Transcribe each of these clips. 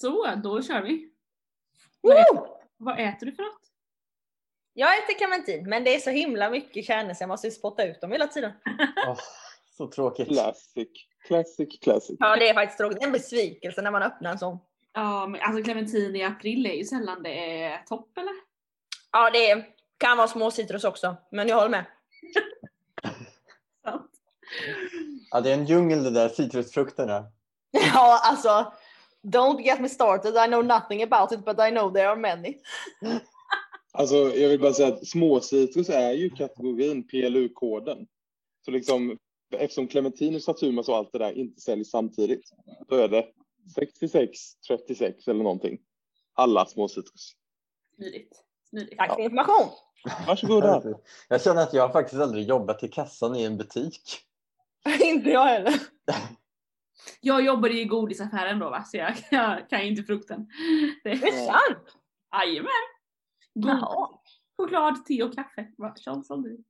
Så, då kör vi. Vad äter, vad äter du för något? Jag äter clementin men det är så himla mycket kärnor så jag måste spotta ut dem hela tiden. Åh, så tråkigt. Classic. Classic, classic. Ja det är faktiskt tråkigt. Det är en besvikelse när man öppnar en sån. Ja, men alltså clementin i april är ju sällan det är topp eller? Ja det är, kan vara små citrus också men jag håller med. Ja, det är en djungel det där citrusfrukterna. Ja alltså, don't get me started. I know nothing about it but I know there are many. Alltså, jag vill bara säga att småcitrus är ju kategorin PLU-koden. Så liksom, eftersom clementin och saturnus och allt det där inte säljs samtidigt, då är det 66, 36 eller någonting. Alla småcitrus. Smidigt. Smidigt. Tack för information. Varsågoda. Jag känner att jag faktiskt aldrig jobbat i kassan i en butik. inte jag heller. Jag jobbade i godisaffären då va, så jag, jag kan ju inte frukten. Det är sant. jajamän! God choklad, te och kaffe. Som du.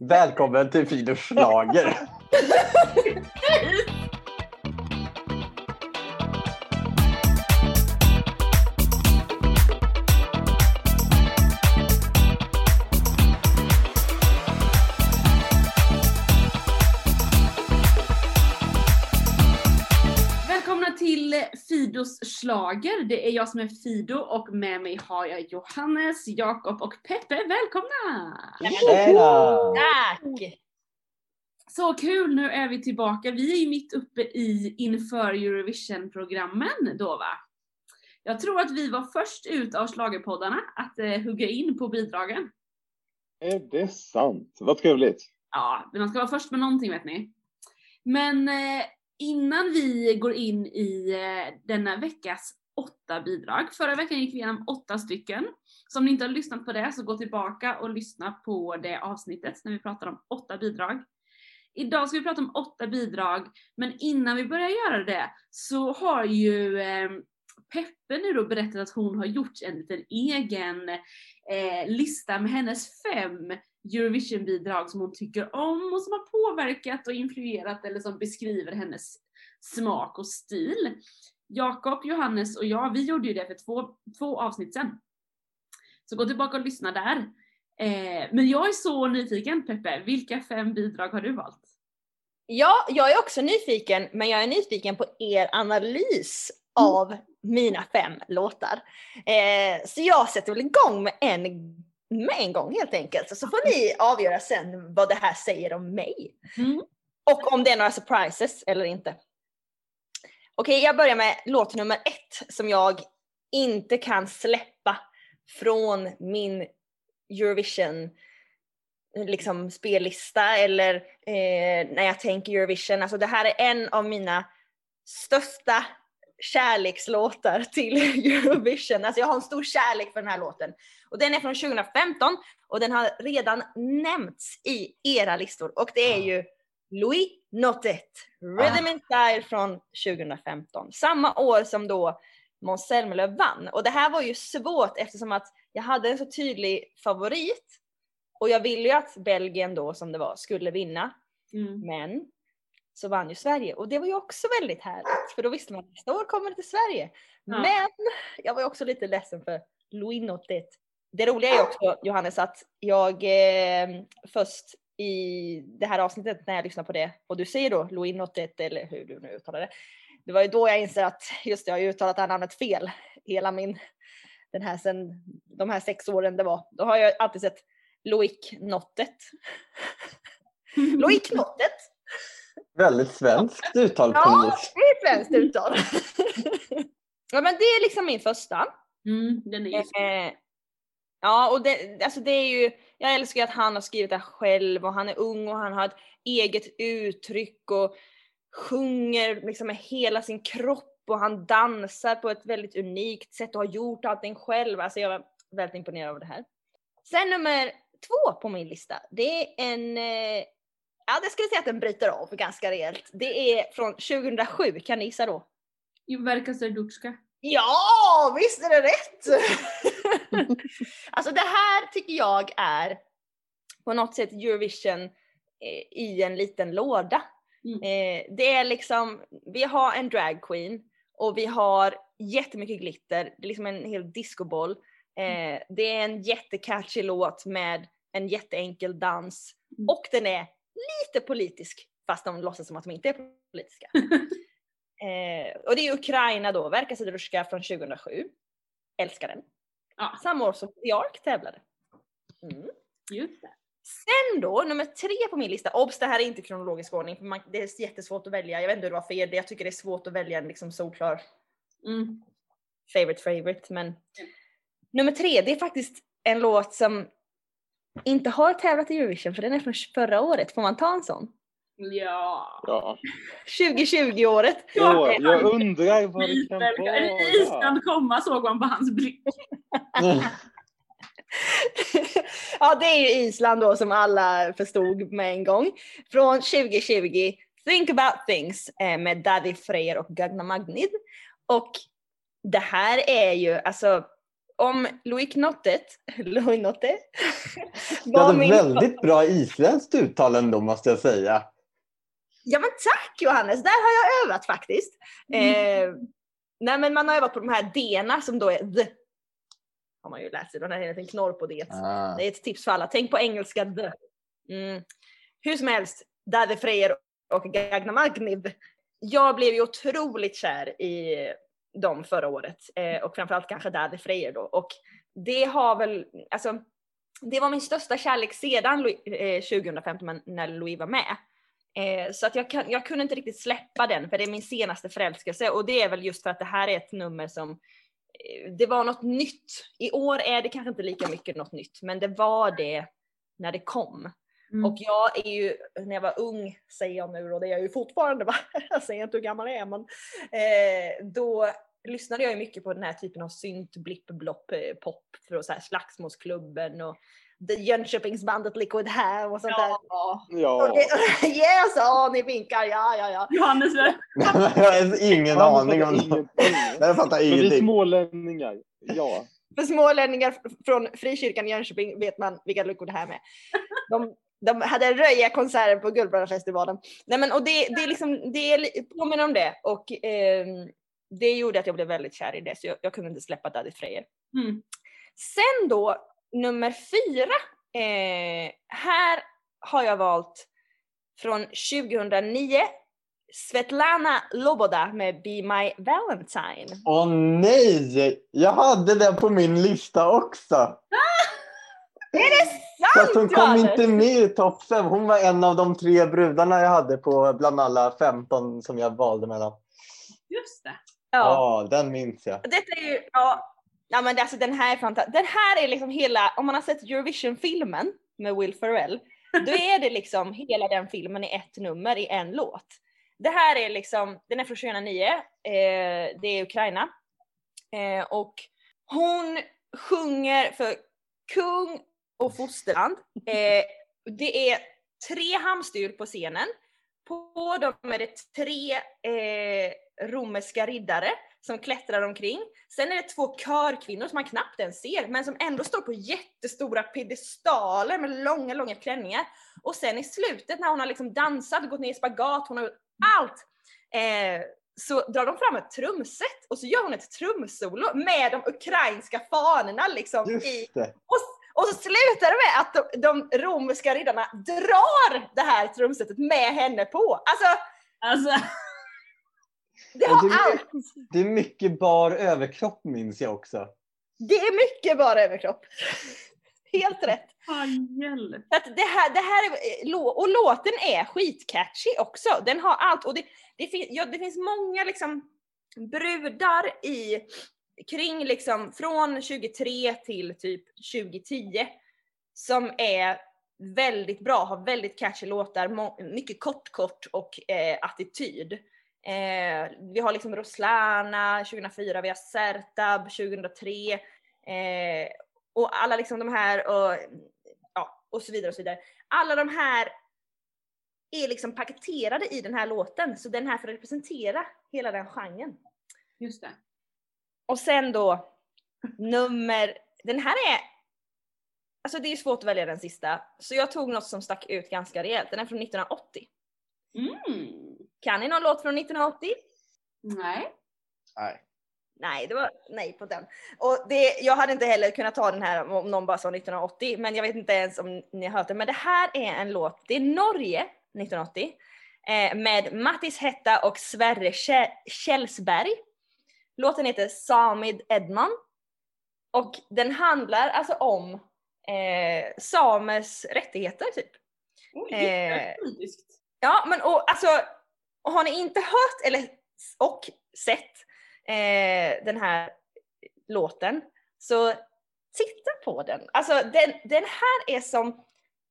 Välkommen till Fidus schlager. Fidos slager. Det är jag som är Fido och med mig har jag Johannes, Jakob och Peppe. Välkomna! Tjena! Tack. Så kul, nu är vi tillbaka. Vi är ju mitt uppe i inför Eurovision-programmen då va? Jag tror att vi var först ut av schlagerpoddarna att eh, hugga in på bidragen. Är det sant? Vad trevligt. Ja, man ska vara först med någonting vet ni. Men eh, innan vi går in i eh, denna veckas åtta bidrag. Förra veckan gick vi igenom åtta stycken. Så om ni inte har lyssnat på det så gå tillbaka och lyssna på det avsnittet när vi pratar om åtta bidrag. Idag ska vi prata om åtta bidrag, men innan vi börjar göra det så har ju eh, Peppe nu då berättat att hon har gjort en liten egen eh, lista med hennes fem Eurovision-bidrag som hon tycker om och som har påverkat och influerat eller som beskriver hennes smak och stil. Jakob, Johannes och jag, vi gjorde ju det för två, två avsnitt sedan. Så gå tillbaka och lyssna där. Eh, men jag är så nyfiken Peppe, vilka fem bidrag har du valt? Ja, jag är också nyfiken, men jag är nyfiken på er analys av mina fem låtar. Eh, så jag sätter väl igång med en, med en gång helt enkelt. Så får ni avgöra sen vad det här säger om mig. Mm. Och om det är några surprises eller inte. Okej, jag börjar med låt nummer ett som jag inte kan släppa från min Eurovision liksom spellista eller eh, när jag tänker Eurovision. Alltså det här är en av mina största kärlekslåtar till Eurovision. Alltså jag har en stor kärlek för den här låten. Och den är från 2015 och den har redan nämnts i era listor och det är ju Louis Notet, Rhythm and Style från 2015. Samma år som då Måns Zelmerlöw vann. Och det här var ju svårt eftersom att jag hade en så tydlig favorit och jag ville ju att Belgien då som det var skulle vinna. Mm. Men så vann ju Sverige och det var ju också väldigt härligt för då visste man att nästa år kommer det till Sverige. Ja. Men jag var ju också lite ledsen för Louis Notet. Det roliga är också Johannes att jag eh, först i det här avsnittet när jag lyssnar på det och du säger då Louis Notet eller hur du nu uttalar det. Det var ju då jag inser att just det, jag har ju uttalat det här namnet fel hela min, den här sen de här sex åren det var. Då har jag alltid sett Loic Nottet. Loic Nottet! Väldigt svenskt uttal på Ja, det är ett svenskt uttal. ja men det är liksom min första. Mm, den är. Eh, ja och det, alltså det är ju, jag älskar att han har skrivit det här själv och han är ung och han har ett eget uttryck och sjunger liksom med hela sin kropp och han dansar på ett väldigt unikt sätt och har gjort allting själv. Alltså jag var väldigt imponerad av det här. Sen nummer två på min lista, det är en, eh, ja det skulle säga att den bryter av ganska rejält. Det är från 2007, kan ni gissa då? Verkar Serdutska. Ja, visst är det rätt! alltså det här tycker jag är på något sätt Eurovision eh, i en liten låda. Mm. Eh, det är liksom, vi har en dragqueen och vi har jättemycket glitter, det är liksom en hel discoboll. Eh, det är en jättecatchy låt med en jätteenkel dans Mm. och den är lite politisk fast de låtsas som att de inte är politiska. eh, och det är Ukraina då, Verka Sidorushka från 2007. Älskar den. Ja. Samma år som Ark tävlade. Mm. Just det. Sen då, nummer tre på min lista. Obs, det här är inte kronologisk ordning för man, det är jättesvårt att välja. Jag vet inte hur det var för er, jag tycker det är svårt att välja en liksom solklar Mm. favorite favorite. Men nummer tre, det är faktiskt en låt som inte har tävlat i Eurovision för den är från förra året. Får man ta en sån? Ja. Ja. 2020-året. Åh, jag undrar vad det kan Island, vara. Island komma såg man på hans blick. ja, det är ju Island då som alla förstod med en gång. Från 2020, Think about things eh, med Daddy Freyr och Gagna Magnid. Och det här är ju alltså om Louis Knottet, Louis Notte, Du var hade min- väldigt bra isländskt uttal ändå måste jag säga. Ja men tack Johannes, där har jag övat faktiskt. Eh, nej men man har övat på de här d som då är the. Har man ju lärt sig, den här liten knorr på det. Ah. Det är ett tips för alla. Tänk på engelska the. Mm. Hur som helst, Daddy Freyr och Gagna Magniv. Jag blev ju otroligt kär i dem förra året eh, och framförallt kanske Daddy Freyr då. Och det har väl, alltså, det var min största kärlek sedan Louis- eh, 2015 men- när Louis var med. Eh, så att jag, kan, jag kunde inte riktigt släppa den för det är min senaste förälskelse och det är väl just för att det här är ett nummer som eh, det var något nytt. I år är det kanske inte lika mycket något nytt men det var det när det kom. Mm. Och jag är ju, när jag var ung, säger jag nu och det är jag ju fortfarande, va? jag säger inte hur gammal jag är men eh, då lyssnade jag ju mycket på den här typen av synt, blipp, blopp, eh, pop för så här Slagsmålsklubben och The Jönköpingsbandet Liquid Hair och sånt där. Ja. Ja. Och det- Yes, ja ni vinkar, ja ja ja. Johannes, ingen aning om fattar det. ingenting. Jag fattar Men vi ingenting. smålänningar, ja. För smålänningar från Frikyrkan i Jönköping vet man vilka luckor det här med. De, de hade röja konserter på Guldbrandsfestivalen. Nej men och det, det är liksom, det påminner om det och ehm, det gjorde att jag blev väldigt kär i det så jag, jag kunde inte släppa Daddy Frejer. Mm. Sen då nummer fyra. Eh, här har jag valt från 2009 Svetlana Loboda med Be My Valentine. Åh nej! Jag hade den på min lista också. Fast hon Sant kom Johannes! inte med i topp fem. Hon var en av de tre brudarna jag hade på bland alla 15 som jag valde mellan. Just det. Ja. Ja, den minns jag. Detta är ju, ja, ja men det- alltså den här är fantastisk. Den här är liksom hela, om man har sett Eurovision-filmen med Will Ferrell, då är det liksom hela den filmen i ett nummer i en låt. Det här är liksom, den är från 2009, eh, det är Ukraina. Eh, och hon sjunger för kung och fosterland. Eh, det är tre hamstyr på scenen. På dem är det tre eh, romerska riddare som klättrar omkring. Sen är det två körkvinnor som man knappt ens ser men som ändå står på jättestora piedestaler med långa, långa klänningar. Och sen i slutet när hon har liksom dansat, gått ner i spagat, hon har gjort allt. Eh, så drar de fram ett trumset och så gör hon ett trumsolo med de ukrainska fanorna liksom i Just det. och, och så slutar det med att de, de romerska riddarna drar det här trumsetet med henne på. Alltså, Alltså, det har det, allt. är, det är mycket bar överkropp minns jag också. Det är mycket bara överkropp. Helt rätt. att det här, det här är, och låten är skitcatchy också. Den har allt och det, det, fin, ja, det finns många liksom brudar i kring liksom från 23 till typ 2010 som är väldigt bra, har väldigt catchy låtar, mycket kort kort och eh, attityd. Eh, vi har liksom Roslana 2004, vi har Sertab 2003 eh, och alla liksom de här och, ja, och så vidare och så vidare. Alla de här är liksom paketerade i den här låten så den här får representera hela den genren. Just det. Och sen då nummer, den här är, alltså det är svårt att välja den sista, så jag tog något som stack ut ganska rejält. Den är från 1980. Mm. Kan ni någon låt från 1980? Nej. Nej. Nej, det var nej på den. Och det, jag hade inte heller kunnat ta den här om någon bara sa 1980, men jag vet inte ens om ni har hört den. Men det här är en låt, det är Norge 1980 eh, med Mattis Hetta och Sverre Kjell- Kjellsberg. Låten heter Samid Edman och den handlar alltså om eh, samers rättigheter typ. Oj, Eh. Ja, men och, alltså, har ni inte hört eller, och sett eh, den här låten så titta på den. Alltså den, den här är som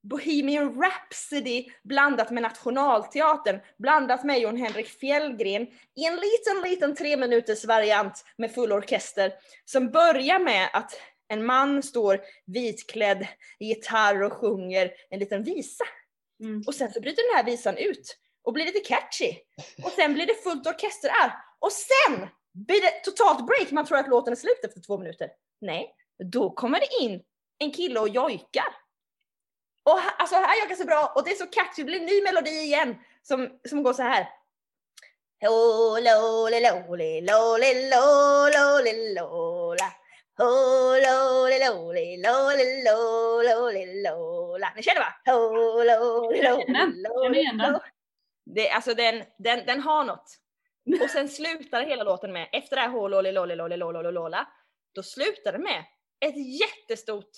Bohemian Rhapsody blandat med Nationalteatern, blandat med Jon Henrik Fjällgren i en liten, liten tre minuters variant med full orkester som börjar med att en man står vitklädd i gitarr och sjunger en liten visa. Mm. Och sen så bryter den här visan ut och blir lite catchy. Och sen blir det fullt orkester Och sen blir det totalt break, man tror att låten är slut efter två minuter. Nej, då kommer det in en kille och jojkar. Och alltså här jojkar så bra och det är så catchy, det blir en ny melodi igen som, som går så här. Ni känner va? Jag känner den. igen den. Det, alltså den, den, den har något. Och sen slutar hela låten med, efter det här ho, lo, li, lo, li, lo, li, lo, lo, lo, lo, la, då slutar det med ett jättestort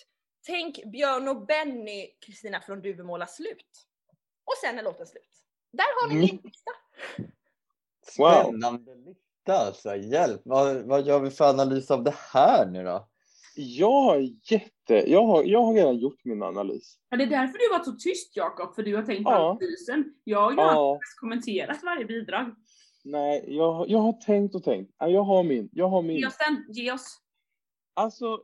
Tänk Björn och Benny, Kristina från Duvemåla slut. Och sen är låten slut. Där har ni min lista. Wow. Spännande lista alltså. Hjälp. Vad, vad gör vi för analys av det här nu då? Jag har jätte, jag har, jag har redan gjort min analys. Ja, det är därför du var så tyst Jakob, för du har tänkt på Ja. analysen. Jag har ju Ja, kommenterat varje bidrag. nej, jag, jag har tänkt och tänkt. Ja, Jag har min, jag har Ge min. oss den, ge oss. Alltså,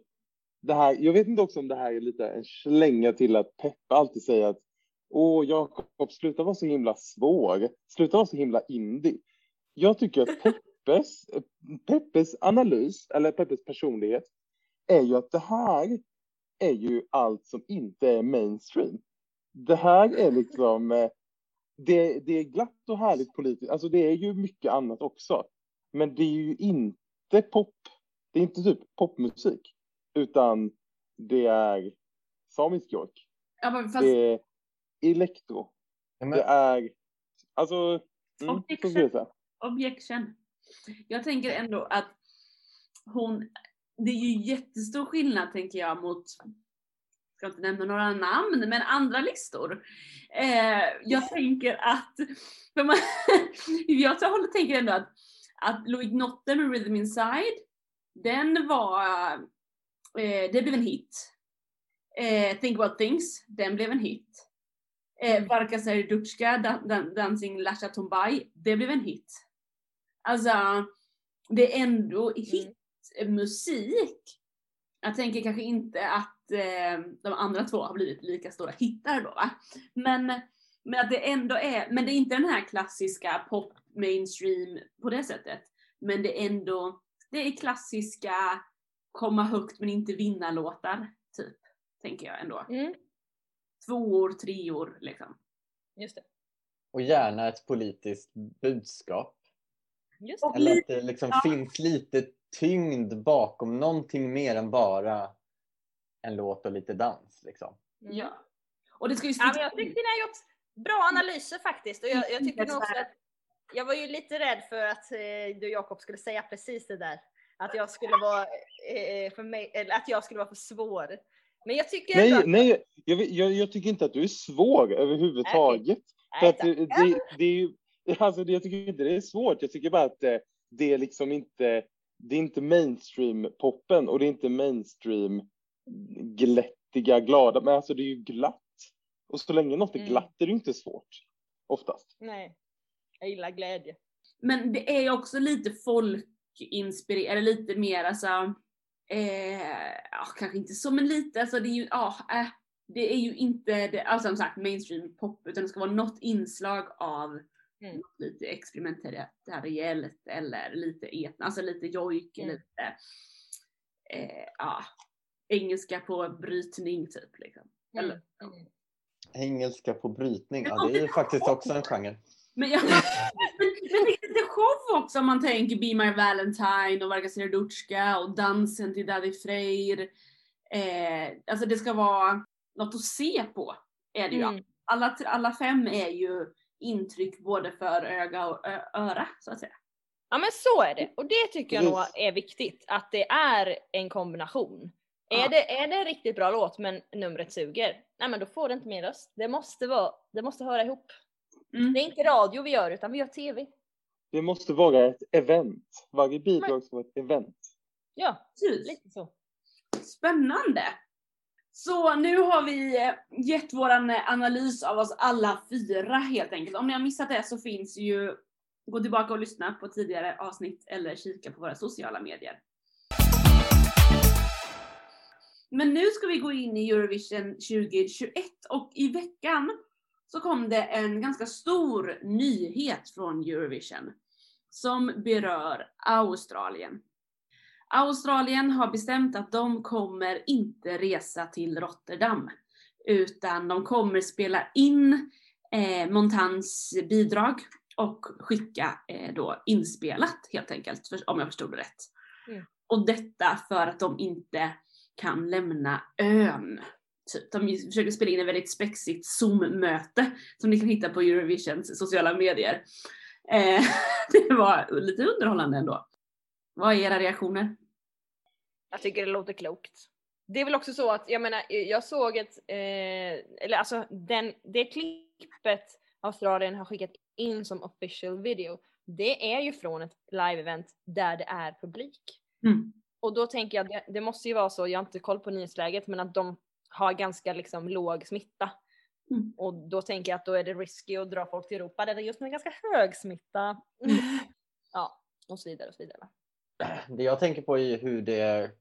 det här, jag vet inte också om det här är lite en slänga till att Peppe alltid säger att Åh Jakob, sluta vara så himla svår. Sluta vara så himla indie. Jag tycker att Peppes, Peppes analys, eller Peppes personlighet, är ju att det här är ju allt som inte är mainstream. Det här är liksom, eh, det, det är glatt och härligt politiskt, alltså det är ju mycket annat också. Men det är ju inte pop, det är inte typ popmusik, utan det är samisk jojk, Ja, men fast det är elektro, Ja, det är, alltså, mm, jag objection. Jag tänker ändå att hon, det är ju jättestor skillnad tänker jag mot, ska inte nämna några namn, men andra listor. Eh, jag tänker att, för man, jag så håller, tänker ändå att, att Louis Notte med Rhythm Inside, den var, eh, det blev en hit. Eh, Think About Things, den blev en hit. Eh, Varka Serduchka, dan, dan, Dancing Lasha Tombay, det blev en hit. Alltså, det är ändå hitmusik. Jag tänker kanske inte att eh, de andra två har blivit lika stora hittar då va. Men, men att det ändå är, men det är inte den här klassiska pop mainstream på det sättet. Men det är ändå, det är klassiska komma högt men inte vinna låtar typ. Tänker jag ändå. Mm, Tvåor, treor liksom. just det. och gärna ett politiskt budskap. Just det. Eller att det liksom ja. finns lite tyngd bakom någonting mer än bara en låt och lite dans. Liksom. Mm. Ja. Och det ska ju Ja, men jag tyckte ni har gjort bra analyser faktiskt. Och jag, jag tycker nog också att jag var ju lite rädd för att eh, du Jakob skulle säga precis det där. Att jag skulle vara, eh, för mig, eller att jag skulle vara för svår. Men jag tycker Nej, att, nej, jag, jag, jag tycker inte att du är svår överhuvudtaget. För Nej, att det, det, det är ju, alltså det, jag tycker inte det är svårt. Jag tycker bara att det, det är liksom inte, det är inte mainstream-poppen och det är inte mainstream glättiga, glada, men alltså det är ju glatt. Och så länge något är Mm. glatt är det ju inte svårt, oftast. nej, jag gillar glädje. Men det är ju också lite folkinspirerat, eller lite mer alltså, eh, ja, kanske inte så men lite, alltså det är ju, ja, eh, det är ju inte, det, alltså som sagt mainstream pop, utan det ska vara något inslag av Mm. något lite experimenteriellt eller lite etna, alltså lite jojk, Mm. lite, eh, ja, engelska på brytning typ liksom. Mm. Eller, Mm. Engelska på brytning, ja, det är ju faktiskt också en genre. Men jag, också om man tänker Be My Valentine och Varga Serdutska och dansen till Daddy Freyr. Eh, alltså det ska vara något att se på, är det ju. Mm. Alla, alla fem är ju intryck både för öga och öra, så att säga. Ja men så är det och det tycker jag nog är viktigt att det är en kombination. Ja. Är, det, är det en riktigt bra låt men numret suger, nej men då får det inte min röst. Det måste vara, det måste höra ihop. Mm. Det är inte radio vi gör utan vi gör TV. Det måste vara ett event. Varje bidrag ska vara ett event. Ja, Precis. lite så. Spännande! Så nu har vi eh, gett våran eh, analys av oss alla fyra helt enkelt. Om ni har missat det så finns ju, gå tillbaka och lyssna på tidigare avsnitt eller kika på våra sociala medier. Men nu ska vi gå in i Eurovision 2021 och i veckan så kom det en ganska stor nyhet från Eurovision som berör Australien. Australien har bestämt att de kommer inte resa till Rotterdam utan de kommer spela in eh, Montans bidrag och skicka eh, då inspelat helt enkelt, för, om jag förstod det rätt. Mm. Och detta för att de inte kan lämna ön. Typ. De försöker spela in ett väldigt spexigt Zoom-möte som ni kan hitta på Eurovisions sociala medier. Eh, det var lite underhållande ändå. Vad är era reaktioner? Jag tycker det låter klokt. Det är väl också så att, jag menar, jag såg ett, eh, eller alltså den, det klippet Australien har skickat in som official video, det är ju från ett live-event där det är publik. Mm. Och då tänker jag, det, det måste ju vara så, jag har inte koll på nyhetsläget, men att de har ganska liksom låg smitta. Mm. Och då tänker jag att då är det risky att dra folk till Europa där det just nu är ganska hög smitta. ja, och så vidare och så vidare. Det jag tänker på är hur det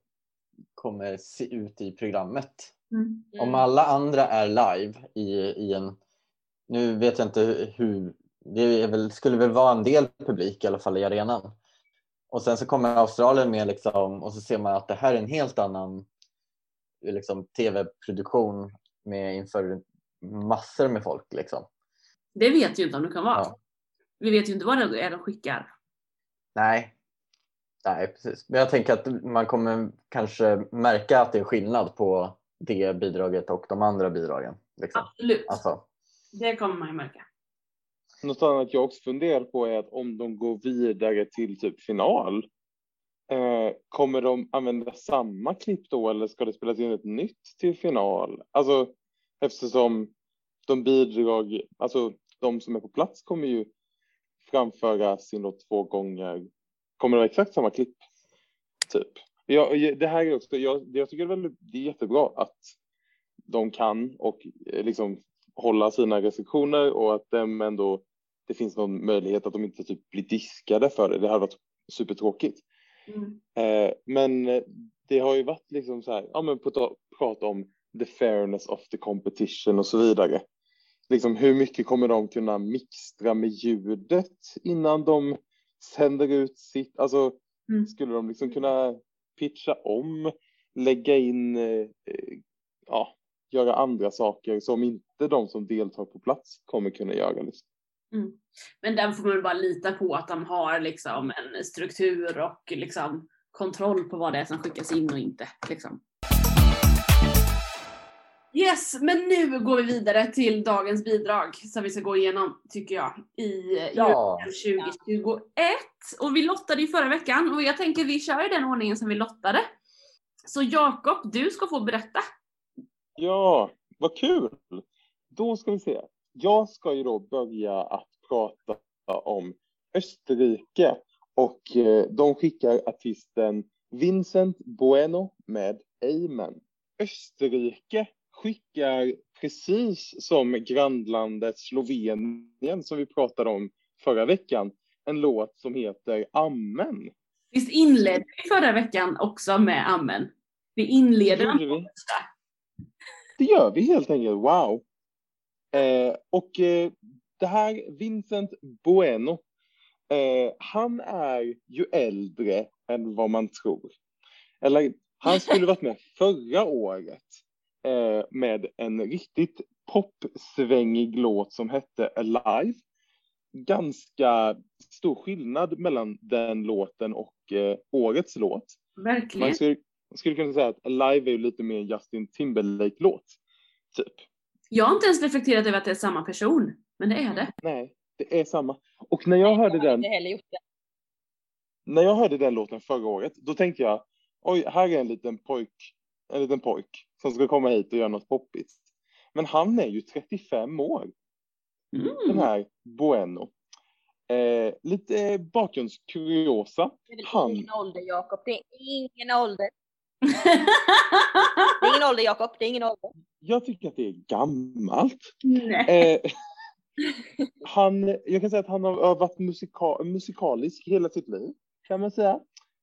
kommer se ut i programmet. Mm. Om alla andra är live i, i en... Nu vet jag inte hur... Det är väl, skulle väl vara en del publik i alla fall i arenan. Och sen så kommer Australien med liksom, och så ser man att det här är en helt annan liksom, tv-produktion med inför massor med folk. Liksom. Det vet ju inte om det kan vara. Ja. Vi vet ju inte vad det är de skickar. Nej. Nej, precis. Men jag tänker att man kommer kanske märka att det är skillnad på det bidraget och de andra bidragen. Liksom. Absolut. Alltså, Det kommer man ju märka. Något annat jag också funderar på är att om de går vidare till typ final, eh, kommer de använda samma klipp då eller ska det spelas in ett nytt till final? Alltså eftersom de bidrag, alltså de som är på plats kommer ju framföra sin låt två gånger. Kommer det vara exakt samma klipp? Typ. Ja, det här är också, jag, jag tycker väl det är jättebra att de kan och eh, liksom hålla sina restriktioner och att de ändå det finns någon möjlighet att de inte typ blir diskade för det. Det hade varit supertråkigt. Mm. Eh, men eh, det har ju varit liksom så här, ja men på ta- prat om the fairness of the competition och så vidare. Liksom hur mycket kommer de kunna mixtra med ljudet innan de sänder ut sitt, alltså Mm. skulle de liksom kunna pitcha om, lägga in, eh, ja, göra andra saker som inte de som deltar på plats kommer kunna göra. Liksom. Mm. Men där får man bara lita på att de har liksom en struktur och liksom kontroll på vad det är som skickas in och inte. Liksom. Yes, men nu går vi vidare till dagens bidrag som vi ska gå igenom, tycker jag, i Ja. Eurovision 2021. Och vi lottade ju förra veckan och jag tänker vi kör i den ordningen som vi lottade. Så Jakob, du ska få berätta. Ja, vad kul! Då ska vi se. Jag ska ju då börja att prata om Österrike och eh, de skickar artisten Vincent Bueno med Amen. Österrike skickar precis som grannlandet Slovenien som vi pratade om förra veckan en låt som heter Amen. Visst inledde vi förra veckan också med Amen? Vi inleder Gjorde vi? Det gör vi helt enkelt, wow. Eh, och eh, det här Vincent Bueno, eh, han är ju äldre än vad man tror. Eller han skulle varit med förra året eh, med en riktigt popsvängig låt som hette Alive. ganska stor skillnad mellan den låten och eh, årets låt. Verkligen. Man skulle, man skulle kunna säga att Alive är ju lite mer Justin Timberlake-låt. Typ. Jag har inte ens reflekterat över att det är samma person, men det är det. Nej, det är samma. Och när jag hörde Jag har den, inte heller gjort det. när jag hörde den låten förra året, då tänkte jag, oj, här är en liten pojk, en liten pojk som ska komma hit och göra något poppigt. Men han är ju 35 år, den Mm. här Bueno. Eh, lite bakgrundskuriosa. Det är Han- ingen ålder Jakob, det är ingen ålder. Det är ingen ålder Jakob, det är ingen ålder. Jag tycker att det är gammalt. Nej. Eh, han, jag kan säga att han har varit musika, musikalisk hela sitt liv, kan man säga.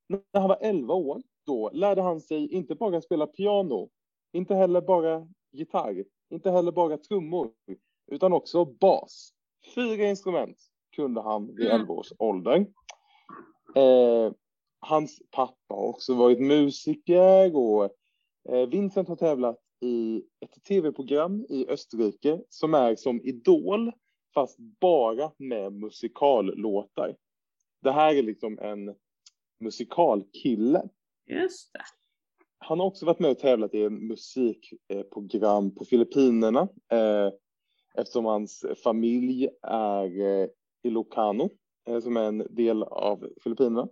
När han var 11 år, då lärde han sig inte bara spela piano, inte heller bara gitarr, inte heller bara trummor, utan också bas. Fyra instrument kunde han vid Mm. 11 års ålder. Eh, hans pappa har också varit musiker och eh, Vincent har tävlat i ett tv-program i Österrike som är som Idol fast bara med musikallåtar. Det här är liksom en musikalkille. Just det. Han har också varit med och tävlat i musikprogram på Filippinerna eh, eftersom hans familj är eh, Ilocano eh, som är en del av Filippinerna.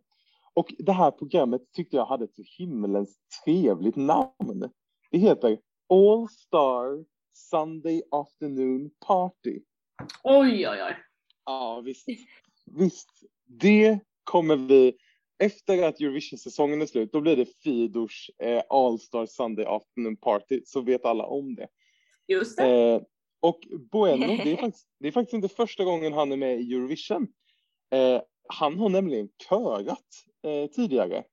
Och det här programmet tyckte jag hade ett så himmelens trevligt namn. Det heter All Star Sunday Afternoon Party. Oj, oj, oj. Ja, visst. Visst. Det kommer vi, efter att Eurovision-säsongen är slut, då blir det Fidors eh, All Star Sunday Afternoon Party, så vet alla om det. Just det. Eh, och Bueno, det är, faktiskt, det är faktiskt inte första gången han är med i Eurovision. Eh, han har nämligen körat eh, tidigare.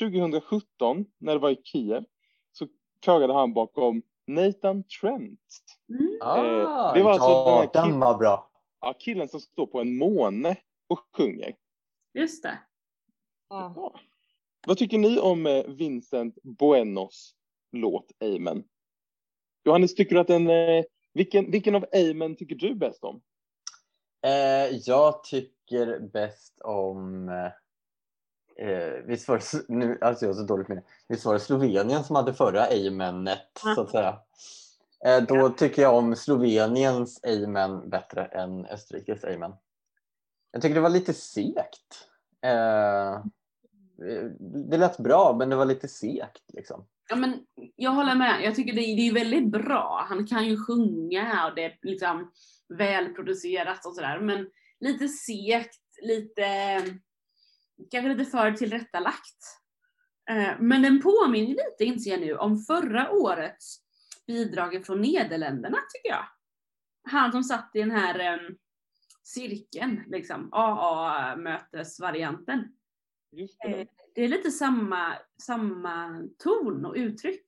2017, när det var i Kiev, så körade han bakom Nathan Trent. Mm. Ah, det var alltså den ja, den kill- var bra. Ja, killen som står på en måne och sjunger. Just det. Ja. Ja. Vad tycker ni om eh, Vincent Buenos låt Amen? Johannes, tycker du att den, eh, vilken, vilken av Amen tycker du bäst om? Eh, jag tycker bäst om... Eh, eh, visst var det, nu, alltså jag har så dåligt minne. Visst var det Slovenien som hade förra Amenet Ja. så att säga. Eh, då tycker jag om Sloveniens Amen bättre än Österrikes Amen. Jag tycker det var lite segt. Eh, Eh, det lät bra men det var lite segt liksom. Ja, men jag håller med. Jag tycker det är, det är väldigt bra. Han kan ju sjunga och det är liksom välproducerat och sådär. Men lite segt, lite, kanske lite för tillrättalagt. Eh, men den påminner lite, inser jag nu, om förra årets bidrag från Nederländerna, tycker jag. Han som satt i den här ehm, cirkeln, liksom, AA-mötesvarianten. Det. Eh, Det är lite samma, samma ton och uttryck.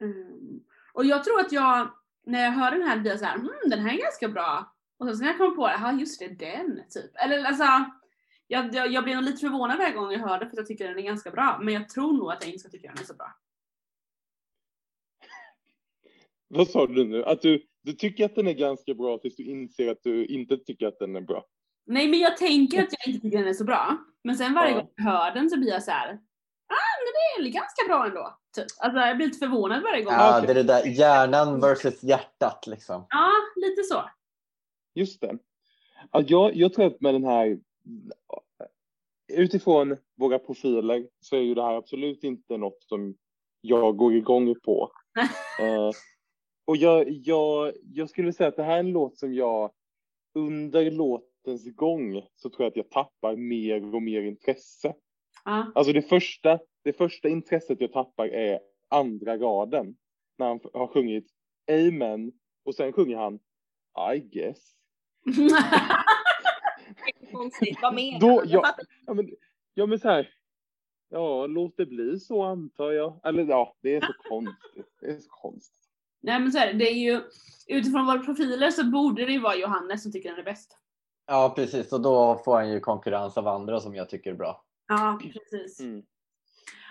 Mm. Och jag tror att jag, när jag hör den här, blir jag såhär, mm, den här är ganska bra. Och sen när jag kommer på det, ja just det, den typ. Eller alltså, jag, jag, jag blir nog lite förvånad varje gång jag hör det för att jag tycker den är ganska bra. Men jag tror nog att jag inte ska tycka den är så bra. Vad sa du nu? Att du, du tycker att den är ganska bra tills du inser att du inte tycker att den är bra. Nej men jag tänker att jag inte tycker den är så bra. Men sen varje Ja. gång jag hör den så blir jag så här. ah men det är ganska bra ändå. Typ. Alltså jag blir lite förvånad varje gång. Ja, det är det där hjärnan versus hjärtat liksom. Ja, lite så. Just det. Ja, jag, jag tror att med den här, utifrån våra profiler så är ju det här absolut inte något som jag går igång på. eh, och jag, jag, jag skulle säga att det här är en låt som jag under låtens gång så tror jag att jag tappar mer och mer intresse. Ja. Alltså det första, det första intresset jag tappar är andra raden. När han har sjungit Amen och sen sjunger han I guess. Vad menar Då, ja, ja, men, ja men så här. Ja, låt det bli så antar jag. Eller ja, det är så konstigt. Det är så konstigt. Nej men så är det, det är ju, utifrån våra profiler så borde det ju vara Johannes som tycker den är bäst. Ja precis och då får han ju konkurrens av andra som jag tycker är bra. Ja, precis. Mm.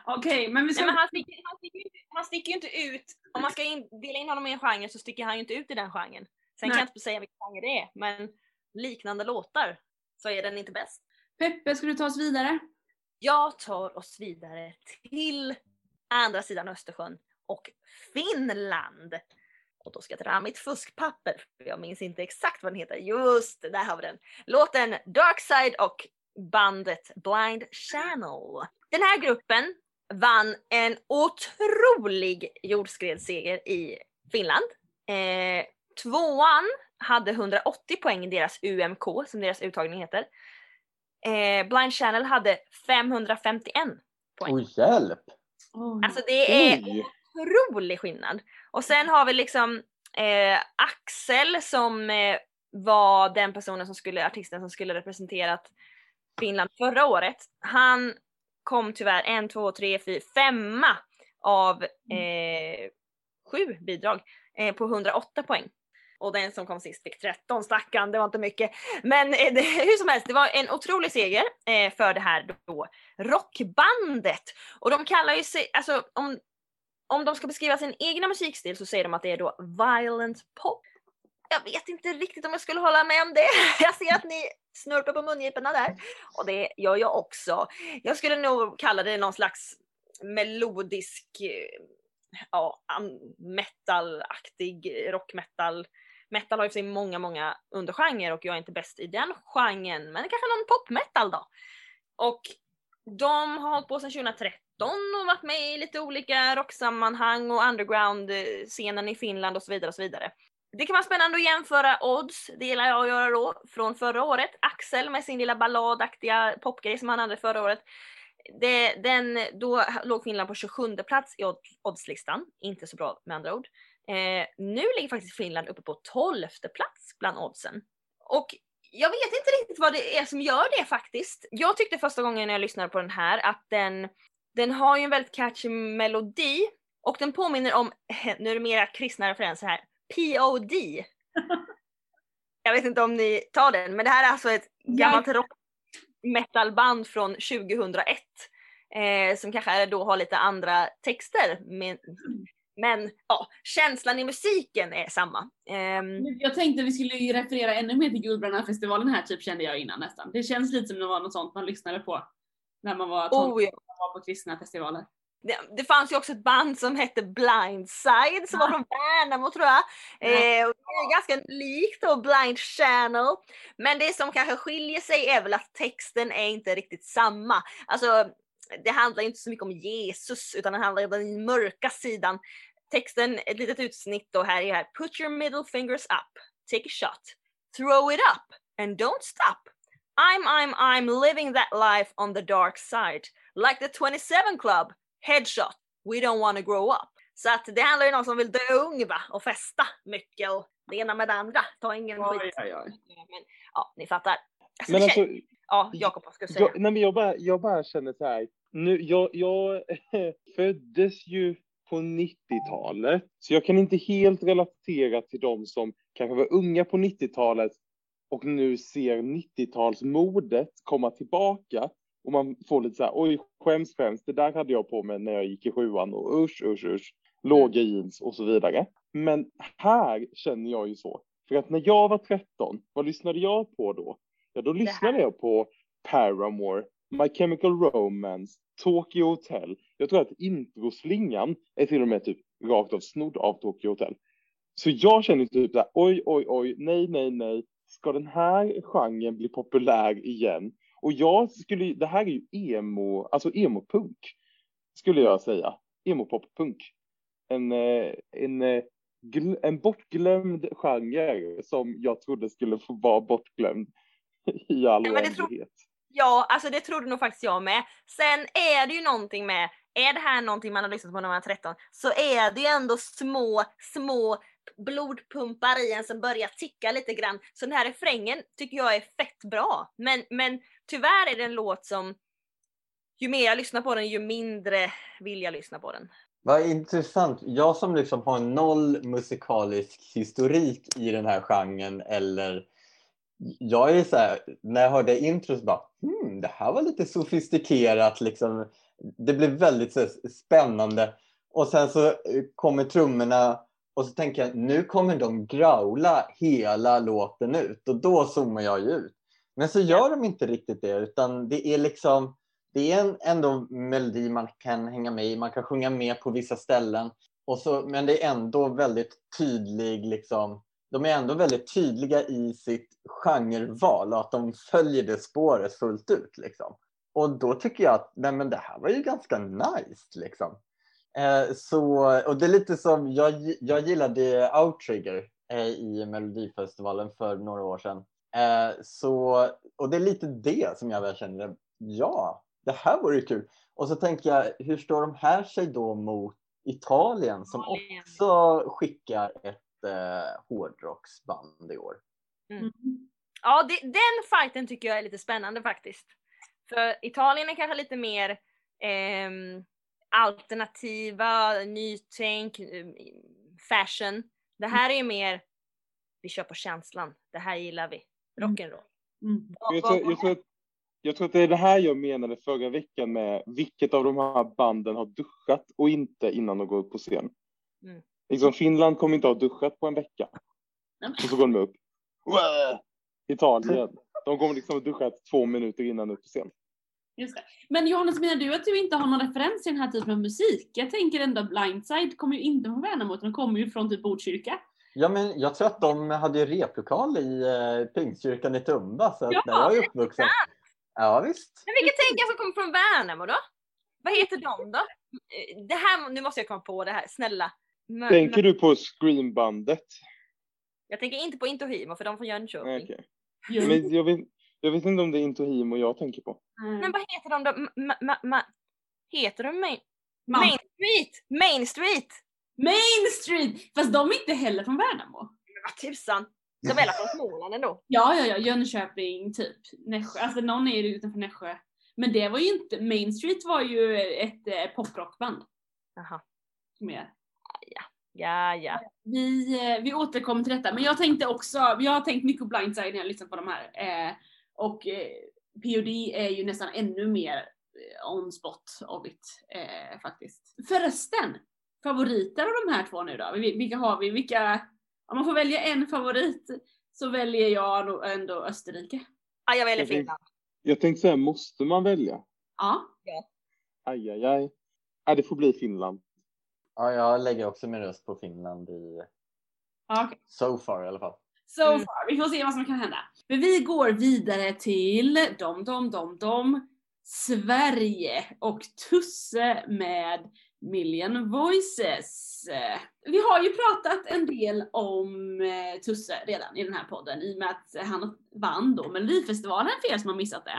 Okej, men vi ska... Nej, men han, sticker, han, sticker inte, han sticker ju inte ut. Om man ska in, dela in honom i en genre så sticker han ju inte ut i den genren. Sen kan Nej. jag inte säga vilken genre det är, men liknande låtar så är den inte bäst. Peppe, ska du ta oss vidare? Jag tar oss vidare till andra sidan Östersjön och Finland. Och då ska jag dra mitt fuskpapper, för jag minns inte exakt vad den heter. Just där har vi den. Låten Darkside och bandet Blind Channel. Den här gruppen vann en otrolig jordskredsseger i Finland. Eh, tvåan hade 180 poäng i deras UMK, som deras uttagning heter. Eh, Blind Channel hade 551 poäng. Oj, hjälp! Alltså det är Oj. Otrolig skillnad. Och sen har vi liksom eh, Axel som eh, var den personen som skulle, artisten som skulle representerat Finland förra året. Han kom tyvärr en, två, tre, fyra, femma av eh, sju bidrag eh, på 108 poäng. Och den som kom sist fick 13, stackarn, det var inte mycket. Men eh, det, hur som helst, det var en otrolig seger eh, för det här då rockbandet. Och de kallar ju sig, alltså om, om de ska beskriva sin egna musikstil så säger de att det är då violent pop. Jag vet inte riktigt om jag skulle hålla med om det. Jag ser att ni snurpar på mungiporna där. Och det gör jag också. Jag skulle nog kalla det någon slags melodisk, eh, ja, am- metalaktig rockmetal. Metal har ju för sig många, många undergenrer och jag är inte bäst i den genren. Men kanske någon popmetal då. Och de har hållit på sedan 2013 och varit med i lite olika rocksammanhang och underground-scenen i Finland och så vidare och så vidare. Det kan vara spännande att jämföra odds, det gillar jag att göra då, från förra året. Axel med sin lilla balladaktiga popgrej som han hade förra året. Det, den, då låg Finland på 27 plats i oddslistan, inte så bra med andra ord. Eh, nu ligger faktiskt Finland uppe på 12 plats bland oddsen. Och jag vet inte riktigt vad det är som gör det faktiskt. Jag tyckte första gången när jag lyssnade på den här att den, den har ju en väldigt catchy melodi och den påminner om, nu är det mera kristna referenser här, POD. jag vet inte om ni tar den, men det här är alltså ett gammalt rock metalband från 2001. Eh, som kanske då har lite andra texter. Men, men ja, känslan i musiken är samma. Ehm, Jag tänkte vi skulle referera ännu mer till Guldbrännarfestivalen här typ kände jag innan nästan. Det känns lite som det var något sånt man lyssnade på när man var, tonåring oh, ja. Var på kristna festivaler. det, det fanns ju också ett band som hette Blindside som var från Värnamo tror jag. Eh, och det är ganska likt då Blind Channel. Men det som kanske skiljer sig är väl att texten är inte riktigt samma. Alltså det handlar inte så mycket om Jesus utan det handlar om den mörka sidan. Texten, ett litet utsnitt då här är här. Put your middle fingers up, take a shot, throw it up and don't stop. I'm, I'm, I'm living that life on the dark side. Like the 27 club, headshot, we don't want to grow up. Så att det handlar ju om någon som vill dö ung va? och festa mycket och det ena med det andra. Ta ingen skit. Oj, oj, oj. Men ja, ni fattar. Alltså, Men alltså, ja, Jakob vad ska du säga? jag, nej, men jag, bara, jag bara känner så här. Nu, jag, jag föddes ju på 90-talet, så jag kan inte helt relatera till de som kanske var unga på 90-talet och nu ser 90-talsmodet komma tillbaka. Och man får lite så här, oj, skäms, skäms, det där hade jag på mig när jag gick i sjuan och usch, usch, usch, låga jeans och så vidare. Men här känner jag ju så. För att när jag var 13, vad lyssnade jag på då? Ja, då lyssnade jag på Paramore, My Chemical Romance, Tokyo Hotel. Jag tror att introslingan är till och med typ rakt av snodd av Tokyo Hotel. Så jag känner typ såhär, oj, oj, oj, nej, nej, nej. Ska den här genren bli populär igen? Och jag skulle, det här är ju emo, alltså emo-punk. Skulle jag säga. Emo-pop-punk. En, eh, en, eh, en bortglömd genre som jag trodde skulle få vara bortglömd i all Ja, men det tror- oändlighet. Ja, alltså det trodde nog faktiskt jag med. Sen är det ju någonting med, är det här någonting man har lyssnat på när man är 13 så är det ju ändå små, små blodpumpar i en som börjar ticka lite grann. Så den här refrängen tycker jag är fett bra. Men, men tyvärr är det en låt som ju mer jag lyssnar på den ju mindre vill jag lyssna på den. Vad intressant. Jag som liksom har noll musikalisk historik i den här genren eller jag är så här, när jag hörde introt bara hmm, det här var lite sofistikerat liksom. Det blev väldigt så här, spännande och sen så eh, kommer trummorna Och så tänker jag, nu kommer de growla hela låten ut och då zoomar jag ju ut. Men så gör de inte riktigt det utan det är liksom, det är en ändå melodi man kan hänga med i, man kan sjunga med på vissa ställen. Och så, men det är ändå väldigt tydlig, liksom, de är ändå väldigt tydliga i sitt genreval och att de följer det spåret fullt ut. Liksom. Och då tycker jag att nej, men det här var ju ganska nice. Liksom. Eh, så, och det är lite som, jag, jag gillade Outrigger eh, i Melodifestivalen för några år sedan. Eh, så, och det är lite det som jag väl känner, ja, det här vore ju kul. Och så tänker jag, hur står de här sig då mot Italien som också skickar ett eh, hårdrocksband i år? Mm. Ja, det, den fighten tycker jag är lite spännande faktiskt. För Italien är kanske lite mer ehm, alternativa, nytänk, em, fashion. Det här är ju mer, vi kör på känslan, det här gillar vi. Rock'n'roll. Mm. Vad- Jag tror, jag, tror att, jag tror att det är det här jag menade förra veckan med vilket av de här banden har duschat och inte innan de går upp på scen. Mm. Liksom Finland kommer inte ha duschat på en vecka. Nej, Och så går de upp. Italien. De kommer liksom ha duschat två minuter innan upp på scen. Just det. Men Johannes, menar du att du inte har någon referens till den här typen av musik? Jag tänker ändå Blindside kommer ju inte från Värnamo utan de kommer ju från typ Botkyrka. Ja, men jag tror att de hade ju replokal i eh, Pingstkyrkan i Tumba, så att Ja, där jag är uppvuxen. Ja, visst. Men vilka tänker jag som kommer från Värnamo då? Vad heter de då? Det här, nu måste jag komma på det här, snälla. Men, Tänker du på Screambandet? Jag tänker inte på Intohimo för de från Jönköping. Ju. Men jag vet, jag vet inte om det är Intohimo jag tänker på. Mm. Men vad heter de då? Ma, ma, ma, heter de Main, Main Street? Main Street! Main Street! Fast de är inte heller från Värnamo. Men vad tusan! De är väl från Småland ändå? Ja, ja, ja, Jönköping, typ. Nässjö. Alltså någon är ju utanför Nässjö. Men det var ju inte, Main Street var ju ett eh, poprockband. Jaha. Mer. Ja, ja. Vi, eh, vi återkommer till detta, men jag tänkte också, jag har tänkt mycket på Blindside när jag lyssnat på de här. Eh, och eh, POD är ju nästan ännu mer eh, on spot of it eh, faktiskt. Förresten, favoriter av de här två nu då? Vil- Vilka har vi? Vilka, om man får välja en favorit så väljer jag nog ändå Österrike. ja jag väljer Jag tänkte- Finland. Jag tänkte säga, måste man välja? Ja. Aj, aj, aj. Ja, det får bli Finland. Ja, jag lägger också min röst på Finland i ja okej. so far i alla fall. So Mm. far, vi får se vad som kan hända. Men vi går vidare till dom, dom, dom, dom. Sverige och Tusse med Million Voices. Vi har ju pratat en del om eh, Tusse redan i den här podden i och med att han vann då Melodifestivalen för er som har missat det.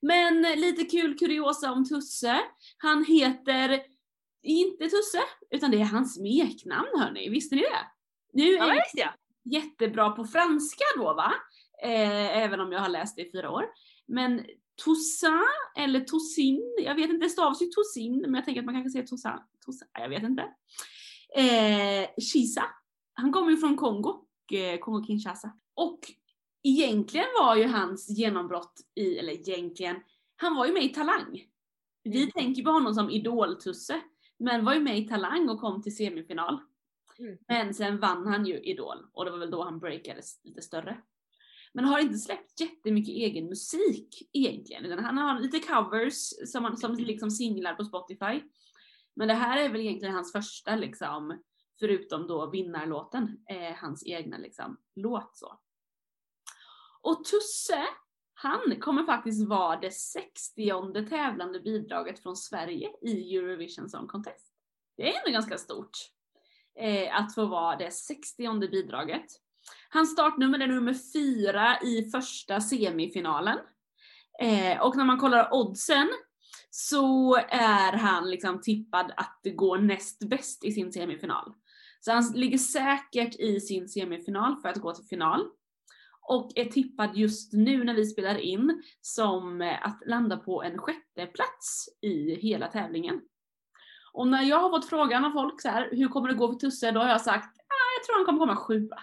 Men lite kul kuriosa om Tusse. Han heter inte Tusse, utan det är hans smeknamn hörni. Visste ni det? Nu Ja, är visste jag. jättebra på franska då va? Eh, även om jag har läst det i fyra år. Men Toussaint eller Toussin, jag vet inte, det stavas ju Toussin men jag tänker att man kanske säger Toussaint, Toussaint jag vet inte. Eh, Kisa, han kommer ju från Kongo, eh, Kongo-Kinshasa. Och egentligen var ju hans genombrott i, eller egentligen, han var ju med i Talang. Vi Mm. tänker på honom som idol-Tusse, men var ju med i Talang och kom till semifinal. Mm. Men sen vann han ju Idol och det var väl då han breakades lite större. Men har inte släppt jättemycket egen musik egentligen. Utan han har lite covers som, han- som liksom singlar på Spotify. Men det här är väl egentligen hans första liksom, förutom då vinnarlåten, eh, hans egna liksom låt så. Och Tusse, han kommer faktiskt vara det 60 tävlande bidraget från Sverige i Eurovision Song Contest. Det är ändå ganska stort eh, att få vara det 60 bidraget. Hans startnummer är nummer fyra i första semifinalen. Eh, och när man kollar oddsen så är han liksom tippad att gå näst bäst i sin semifinal. Så han ligger säkert i sin semifinal för att gå till final. Och är tippad just nu när vi spelar in som att landa på en sjätte plats i hela tävlingen. Och när jag har fått frågan av folk så här, hur kommer det gå för Tusse? Då har jag sagt, ah, jag tror han kommer komma sjua.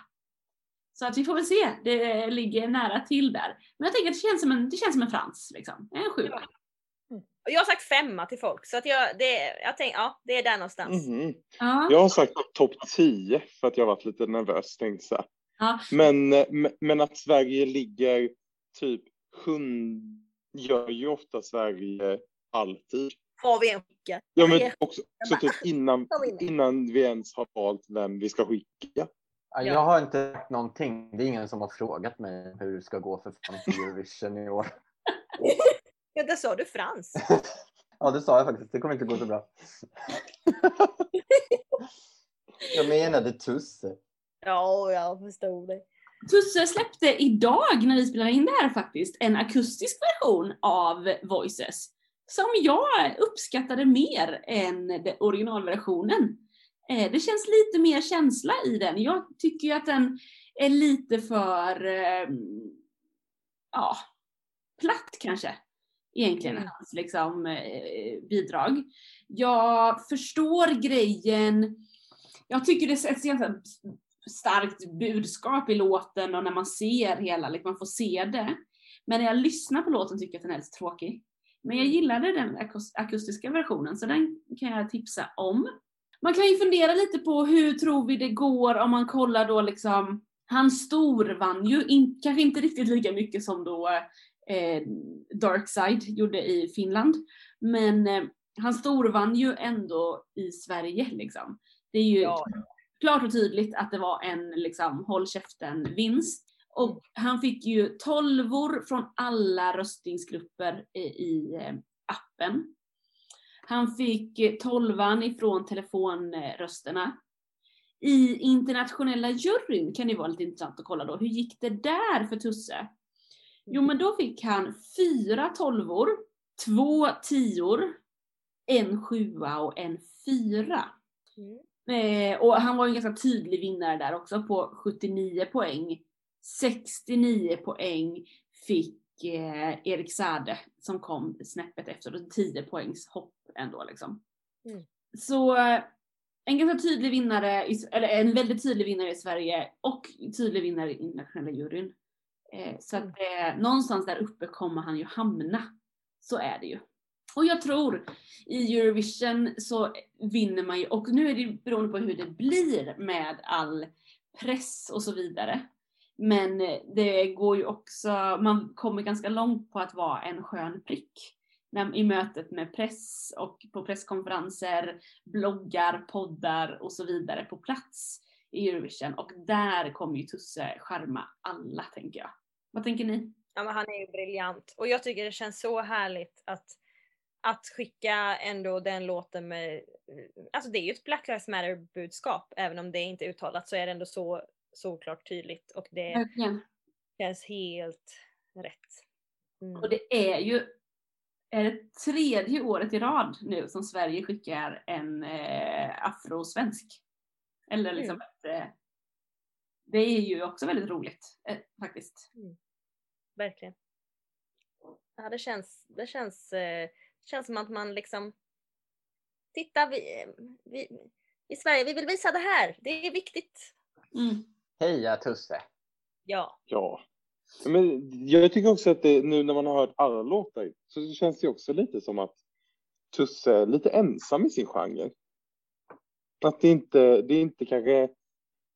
Så att vi får väl se, det ligger nära till där. Men jag tänker att det känns som en, det känns som en frans liksom, en sjua. Jag har sagt femma till folk så att jag, det, jag tänker, ja det är där någonstans. Mhm. Ja. Jag har sagt topp 10 för att jag har varit lite nervös. Tänkte så. Ja. Men, eh, men- att Sverige ligger typ sjunde gör ju ofta Sverige alltid. Har vi en skicka? Ja, men också, så typ innan, innan vi ens har valt vem vi ska skicka. Ja, Jag har inte sagt någonting. Det är ingen som har frågat mig hur det ska gå för Eurovision i år. Ja, där sa du Frans. Ja, det sa jag faktiskt. Det kommer inte gå så bra. Jag menade Tusse. Ja, jag förstod det. Tusse släppte idag när vi spelade in det här faktiskt en akustisk version av Voices som jag uppskattade mer än den originalversionen. Eh, Det känns lite mer känsla i den. Jag tycker ju att den är lite för, eh, ja, platt kanske. Egentligen, Mm. hans liksom, eh, bidrag. Jag förstår grejen. Jag tycker det sätts ganska starkt budskap i låten och när man ser hela, liksom, man får se det. Men när jag lyssnar på låten tycker jag att den är lite tråkig. Men jag gillade den akus- akustiska versionen så den kan jag tipsa om. Man kan ju fundera lite på hur tror vi det går om man kollar då liksom, han storvann ju, in, kanske inte riktigt lika mycket som då eh, Darkside gjorde i Finland. Men eh, han storvann ju ändå i Sverige liksom. Det är ju Ja. klart och tydligt att det var en liksom håll käften vinst. Och han fick ju tolvor från alla röstningsgrupper i, i eh, appen. Han fick eh, tolvan ifrån telefonrösterna. I internationella juryn kan det vara lite intressant att kolla då. Hur gick det där för Tusse? Jo men då fick han fyra tolvor, två tior, en sjua och en fyra. Mm. Eh, och han var en ganska tydlig vinnare där också på 79 poäng. 69 poäng fick eh, Erik Sade som kom snäppet efter och 10 poängs hopp ändå liksom. Mm. Så eh, en ganska tydlig vinnare, eller en väldigt tydlig vinnare i Sverige och tydlig vinnare i internationella juryn. Eh, så att eh, någonstans där uppe kommer han ju hamna. Så är det ju. Och jag tror i Eurovision så vinner man ju, och nu är det ju beroende på hur det blir med all press och så vidare. Men eh, det går ju också, man kommer ganska långt på att vara en skön prick. När, I mötet med press och på presskonferenser, bloggar, poddar och så vidare på plats i Eurovision. Och där kommer ju Tusse charma alla tänker jag. Vad tänker ni? Ja, men han är ju briljant. Och jag tycker det känns så härligt att, att skicka ändå den låten med... Alltså det är ju ett Black Lives Matter budskap. Även om det inte är uttalat så är det ändå så såklart tydligt. Och det Verkligen. känns helt rätt. Mm. Och det är ju är det tredje året i rad nu som Sverige skickar en eh, afrosvensk. Eller liksom ett, eh, Det är ju också väldigt roligt eh, faktiskt. Verkligen. Ja, det känns, det känns, eh, känns som att man liksom... Titta, vi, vi, i Sverige, vi vill visa det här. Det är viktigt. Mm. Heja Tusse! Ja. Ja. Men jag tycker också att det, nu när man har hört alla låtar så känns det också lite som att Tusse är lite ensam i sin genre. Att det inte, det är inte kanske...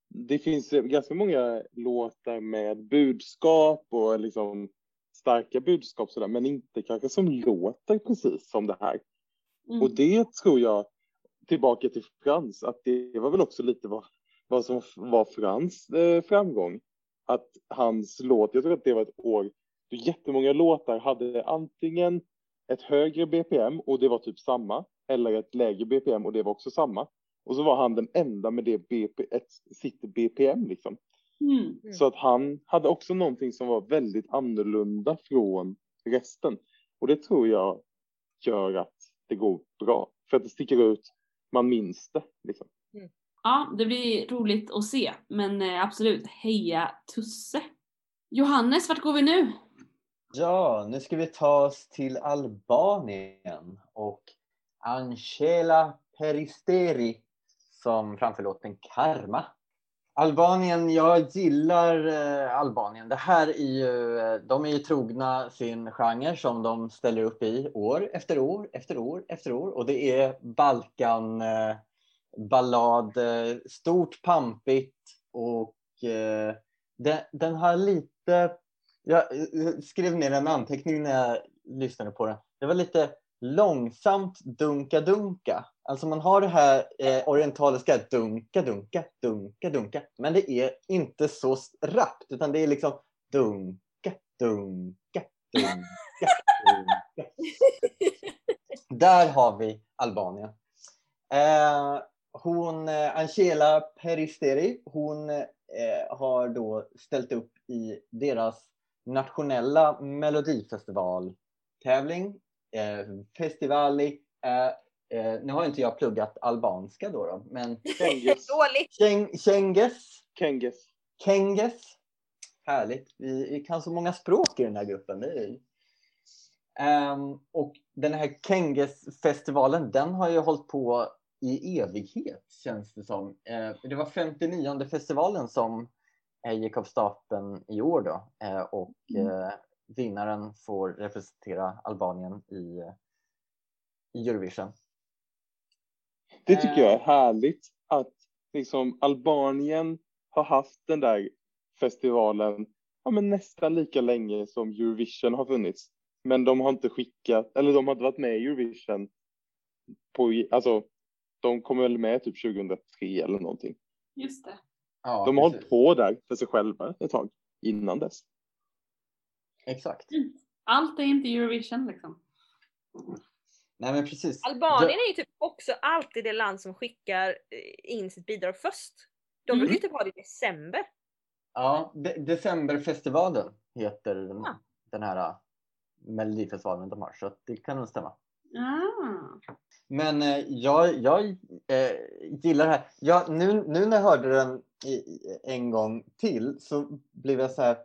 Det finns ganska många låtar med budskap och liksom starka budskap sådär, men inte kanske som låter precis som det här. Mm. Och det tror jag, tillbaka till Frans, att det var väl också lite vad, vad som var Frans eh, framgång. Att hans låt, jag tror att det var ett år då jättemånga låtar hade antingen ett högre BPM och det var typ samma, eller ett lägre BPM och det var också samma. Och så var han den enda med det BP, ett, sitt BPM liksom. Mm. Så att han hade också någonting som var väldigt annorlunda från resten. Och det tror jag gör att det går bra. För att det sticker ut, man minns det. Liksom. Ja, det blir roligt att se. Men eh, absolut, heja Tusse! Johannes, vart går vi nu? Ja, nu ska vi ta oss till Albanien och Angela Peristeri som framför låten Karma. Albanien, jag gillar eh, Albanien. Det här är ju, eh, de är ju trogna sin genre som de ställer upp i år efter år efter år efter år och det är Balkan ballad, eh, stort pampigt och eh, den, den har lite, jag eh, skrev ner en anteckning när jag lyssnade på den. Det var lite långsamt dunka-dunka. Alltså man har det här eh, orientaliska dunka-dunka, dunka-dunka. Men det är inte så rappt utan det är liksom dunka, dunka, dunka, dunka. Där har vi Albanien. Eh, hon, eh, Angela Peristeri, hon eh, har då ställt upp i deras nationella melodifestivaltävling eh, Festivali. Eh, eh, nu har inte jag pluggat albanska då, då men Kenges. Dåligt. Keng, Kenges, Kenges. Kenges. Härligt. Vi, vi kan så många språk i den här gruppen. Det. Ehm, och den här Kenges-festivalen, den har ju hållit på i evighet känns det som. Eh, det var 59 festivalen som eh, gick av stapeln i år då eh, och eh, vinnaren får representera Albanien i, i Eurovision. Det tycker jag är härligt att liksom Albanien har haft den där festivalen ja, men nästan lika länge som Eurovision har funnits. Men de har inte skickat, eller de har inte varit med i Eurovision på, alltså de kom väl med typ 2003 eller någonting. Just det. Ja, De har hållit på där för sig själva ett tag innan dess. Exakt. Allt är inte Eurovision liksom. Nej men precis. Albanien Ja, är ju typ också alltid det land som skickar eh, in sitt bidrag först. De Mm. brukar ju typ ha det i december. ja, De- Decemberfestivalen heter den, Ah. den här äh, Melodifestivalen de har så det kan nog stämma. Ah. Men eh, jag, jag eh, gillar det här. Jag, nu, nu när jag hörde den i, en gång till så blev jag så här.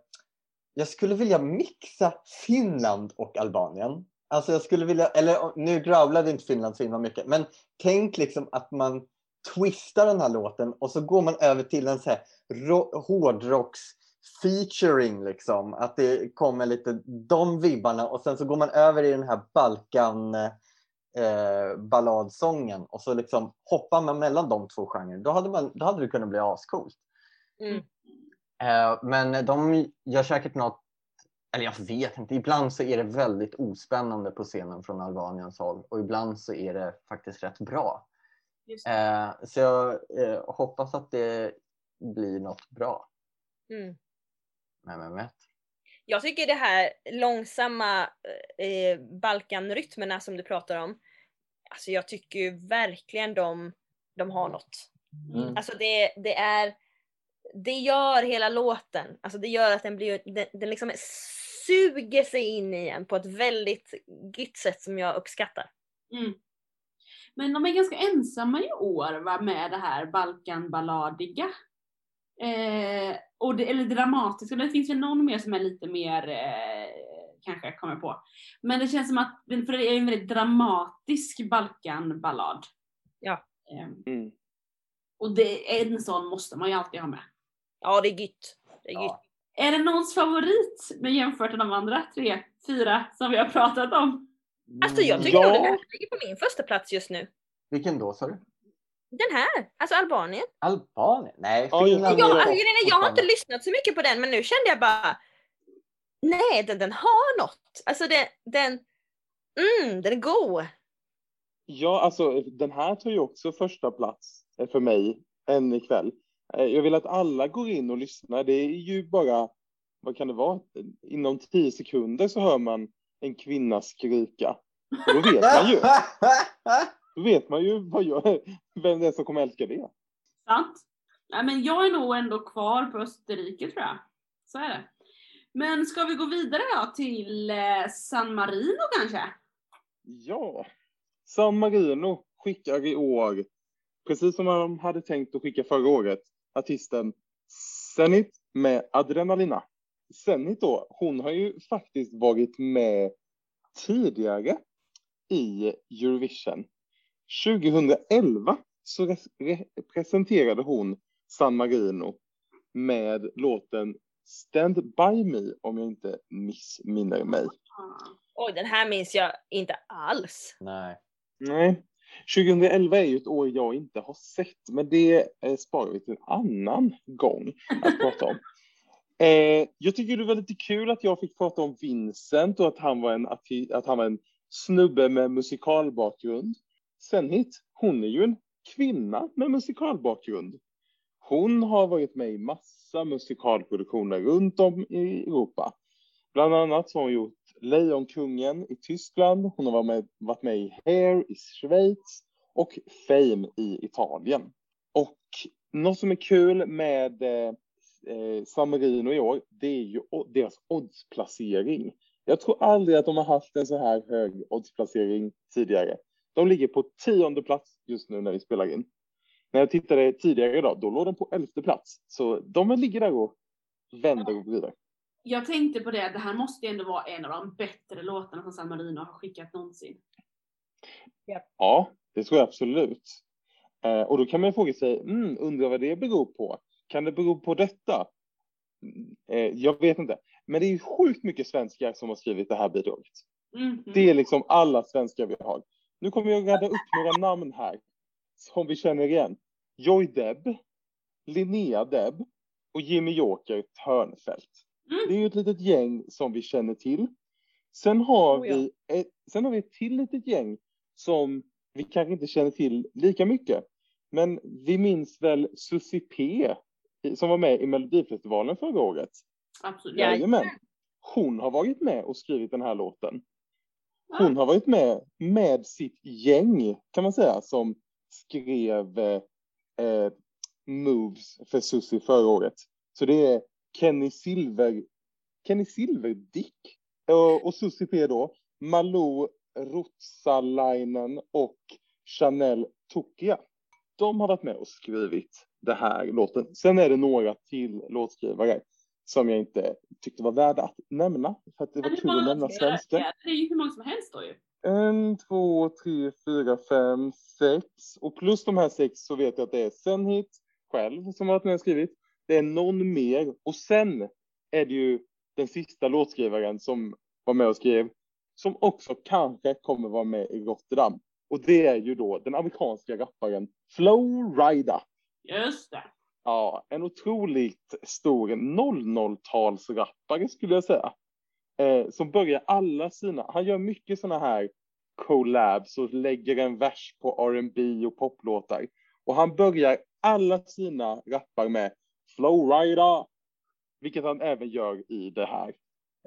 Jag skulle vilja mixa Finland och Albanien. Alltså jag skulle vilja, eller nu growlade inte Finland så himla mycket, men tänk liksom att man twistar den här låten och så går man över till en så här hårdrocks featuring liksom. Att det kommer lite de vibbarna och sen så går man över i den här Balkan eh, balladsången och så liksom hoppar man mellan de två genrerna. Då hade, man, då hade det kunnat bli ascoolt. Mm. Eh, men de gör säkert något, eller jag vet inte, ibland så är det väldigt ospännande på scenen från Albaniens håll och ibland så är det faktiskt rätt bra. Eh, så jag eh, hoppas att det blir något bra Mm. Med Mehmet. Jag tycker det här långsamma eh, Balkanrytmerna som du pratar om. Alltså jag tycker ju verkligen de, de har något. Mm. Alltså det, det är det gör hela låten. Alltså det gör att den blir den, den liksom suger sig in i en på ett väldigt gytt sätt som jag uppskattar. Mm. Men de är ganska ensamma i år va, med det här Balkanballadiga. Eh, och det, eller dramatiska. Det finns ju någon mer som är lite mer, eh, kanske jag kommer på. Men det känns som att, för det är en väldigt dramatisk Balkanballad. Ja. Eh, Mm. och det, en sån måste man ju alltid ha med. Ja det är gytt. Det är. Ja. Är det någons favorit med jämfört med de andra tre, fyra som vi har pratat om? Alltså jag tycker Ja. nog den här ligger på min första plats just nu. Vilken då sa du? Den här, alltså Albanien. Albanien? Nej, Ja, Finland Jag, är alltså, jag har inte lyssnat så mycket på den men nu kände jag bara Nej den, den har något. Alltså den, den, mm, den är god. Ja, alltså den här tar ju också första plats eh, för mig än ikväll. Eh, Jag vill att alla går in och lyssnar. Det är ju bara, vad kan det vara? Inom tio sekunder så hör man en kvinna skrika. Och då vet man ju, vet man ju vad jag, vem det är som kommer älska det. Sant? Nej men jag är nog ändå kvar på Österrike tror jag. Så är det. Men ska vi gå vidare då till eh, San Marino kanske? Ja, San Marino skickar i år, precis som de hade tänkt att skicka förra året, artisten Zenit med Adrenalina. Zenit då, hon har ju faktiskt varit med tidigare i Eurovision. 2011 så re- re- presenterade hon San Marino med låten Stand By Me om jag inte missminner mig. Oj, den här minns jag inte alls. Nej. Nej. 2011 är ju ett år jag inte har sett, men det eh, sparar vi till en annan gång att prata om. Eh, jag tycker det var lite kul att jag fick prata om Vincent och att han var en, att han var en snubbe med musikalbakgrund. Senhit, hon är ju en kvinna med musikalbakgrund. Hon har varit med i massa musikalproduktioner runt om i Europa. Bland annat så har hon gjort Lejonkungen i Tyskland, hon har varit med, varit med i Hair i Schweiz och Fame i Italien. Och något som är kul med eh, eh San Marino i år, det är ju deras oddsplacering. Jag tror aldrig att de har haft en så här hög oddsplacering tidigare. De ligger på tionde plats just nu när vi spelar in. När jag tittade tidigare idag, då låg de på elfte plats. Så de ligger där och vänder och vrider. Jag tänkte på det, det här måste ju ändå vara en av de bättre låtarna som San Marino har skickat någonsin. Ja, det tror jag absolut. Eh, och då kan man fråga sig, mm, undrar vad det beror på? Kan det bero på detta? Eh, jag vet inte. Men det är sjukt mycket svenskar som har skrivit det här bidraget. Mm. Det är liksom alla svenskar vi har. Nu kommer jag rädda upp några namn här som vi känner igen. Joy Deb, Linnea Deb och Jimmy Joker Törnfält. Mm. Det är ju ett litet gäng som vi känner till. Sen har, oh, ja. vi ett, sen har vi ett till litet gäng som vi kanske inte känner till lika mycket. Men vi minns väl Susie P som var med i Melodifestivalen förra året. Absolut. Jajamän. Hon har varit med och skrivit den här låten. Hon har varit med med sitt gäng kan man säga som skrev eh, Moves för Susie förra året. Så det är Kenny Silver, Kenny Silverdick och, och Susie P då, Malou Rutsalainen och Chanel Tokia. De har varit med och skrivit den här låten. Sen är det några till låtskrivare som jag inte tyckte var värda att nämna. För att det var kul att nämna svenska. Det är ju hur många som helst då ju. En, två, tre, fyra, fem, sex. Och plus de här sex så vet jag att det är Senhit själv som har varit med och skrivit. Det är någon mer. Och sen är det ju den sista låtskrivaren som var med och skrev. Som också kanske kommer vara med i Rotterdam. Och det är ju då den amerikanska rapparen Flow Rida. Just det. Ja, en otroligt stor 00-talsrappare skulle jag säga. Eh, som börjar alla sina, han gör mycket sådana här collabs och lägger en vers på R&B och poplåtar. Och han börjar alla sina rappar med Flowrider, vilket han även gör i det här.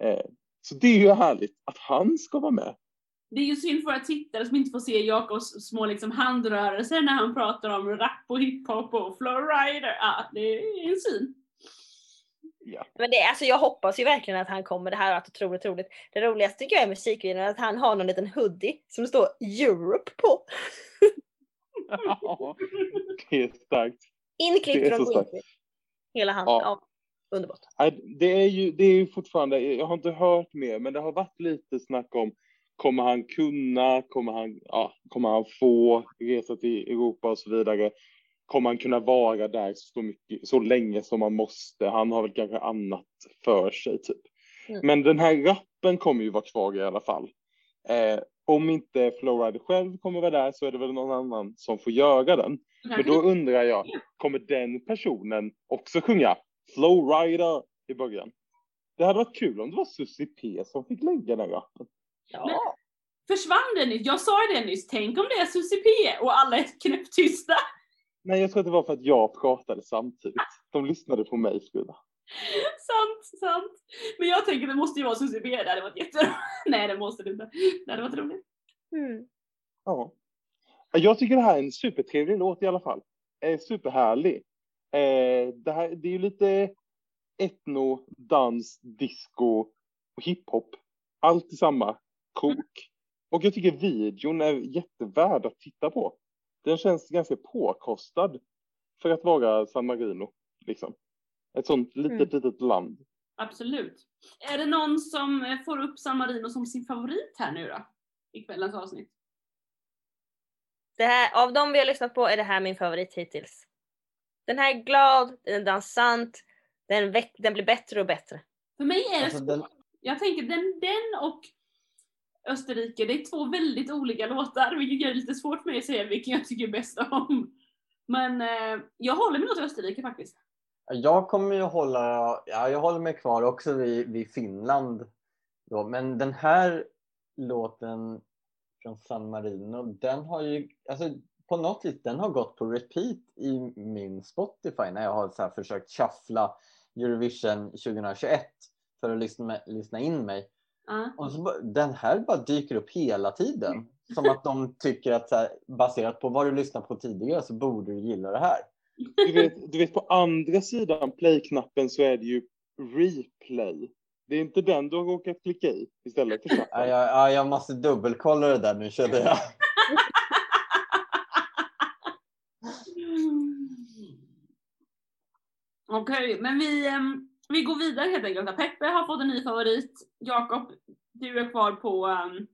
Eh, så det är ju härligt att han ska vara med. Det är ju synd för våra tittare som inte får se Jakobs små liksom, handrörelser när han pratar om rap och hiphop och flowrider. Ja, det är en syn. Ja. Men det, alltså jag hoppas ju verkligen att han kommer. Det här har varit otroligt roligt. Det roligaste tycker jag är musikvideon att han har någon liten hoodie som det står Europe på. ja, det är starkt. Inklippt från Greenpeace. Hela han. Ja. ja. underbart. Det är ju det är ju fortfarande, jag har inte hört mer, men det har varit lite snack om Kommer han kunna, kommer han, ja, kommer han få resa till Europa och så vidare? Kommer han kunna vara där så, mycket, så länge som han måste? Han har väl kanske annat för sig typ. Mm. Men den här rappen kommer ju vara kvar i alla fall. Eh, om inte Flowrider själv kommer vara där så är det väl någon annan som får göra den. Men då undrar jag, kommer den personen också sjunga Flowrider i början? Det hade varit kul om det var Susie P som fick lägga den rappen. Ja. Men, försvann det nyss? Jag sa ju det nyss, tänk om det är Susie P och alla är knäpptysta. Nej, jag tror att det var för att jag pratade samtidigt. De lyssnade på mig, Frida. sant, sant. Men jag tänker att det måste ju vara Susie B. Det hade varit jätteroligt. Nej, det måste det inte. Det hade varit roligt. Mm. Ja. Jag tycker det här är en supertrevlig låt i alla fall. Eh, superhärlig. Eh, det, här, det är ju lite etno, dans, disco och hiphop. Allt i samma kok. Och jag tycker videon är jättevärd att titta på. Den känns ganska påkostad för att vara San Marino. Liksom. Ett sånt litet, mm. litet land. Absolut. Är det någon som eh, får upp San Marino som sin favorit här nu då? I kvällens avsnitt? Det här, av de vi har lyssnat på är det här min favorit hittills. Den här är glad, den är dansant Den, väck, den blir bättre och bättre. För mig är det Alltså, svårt. den, Jag tänker den, den och Österrike, det är två väldigt olika låtar, vilket gör det lite svårt för mig att säga vilken jag tycker bäst om. Men eh, jag håller mig nog till Österrike faktiskt. jag kommer ju hålla, ja, jag håller mig kvar också vid, vid Finland. Då. Men den här låten från San Marino, den har ju, alltså på något vis, den har gått på repeat i min Spotify när jag har så här försökt shuffla Eurovision 2021 för att lyssna, lyssna in mig. Ja. Och så, den här bara dyker upp hela tiden. Som att de tycker att så här, baserat på vad du lyssnat på tidigare så borde du gilla det här. Du vet, du vet på andra sidan play-knappen så är det ju replay. Det är inte den du har råkat klicka i istället för knappen. jag, ja, jag måste dubbelkolla det där nu kände jag. Okej, men vi, ehm, vi går vidare helt enkelt. Peppe har fått en ny favorit. Jakob, du är kvar på ehm,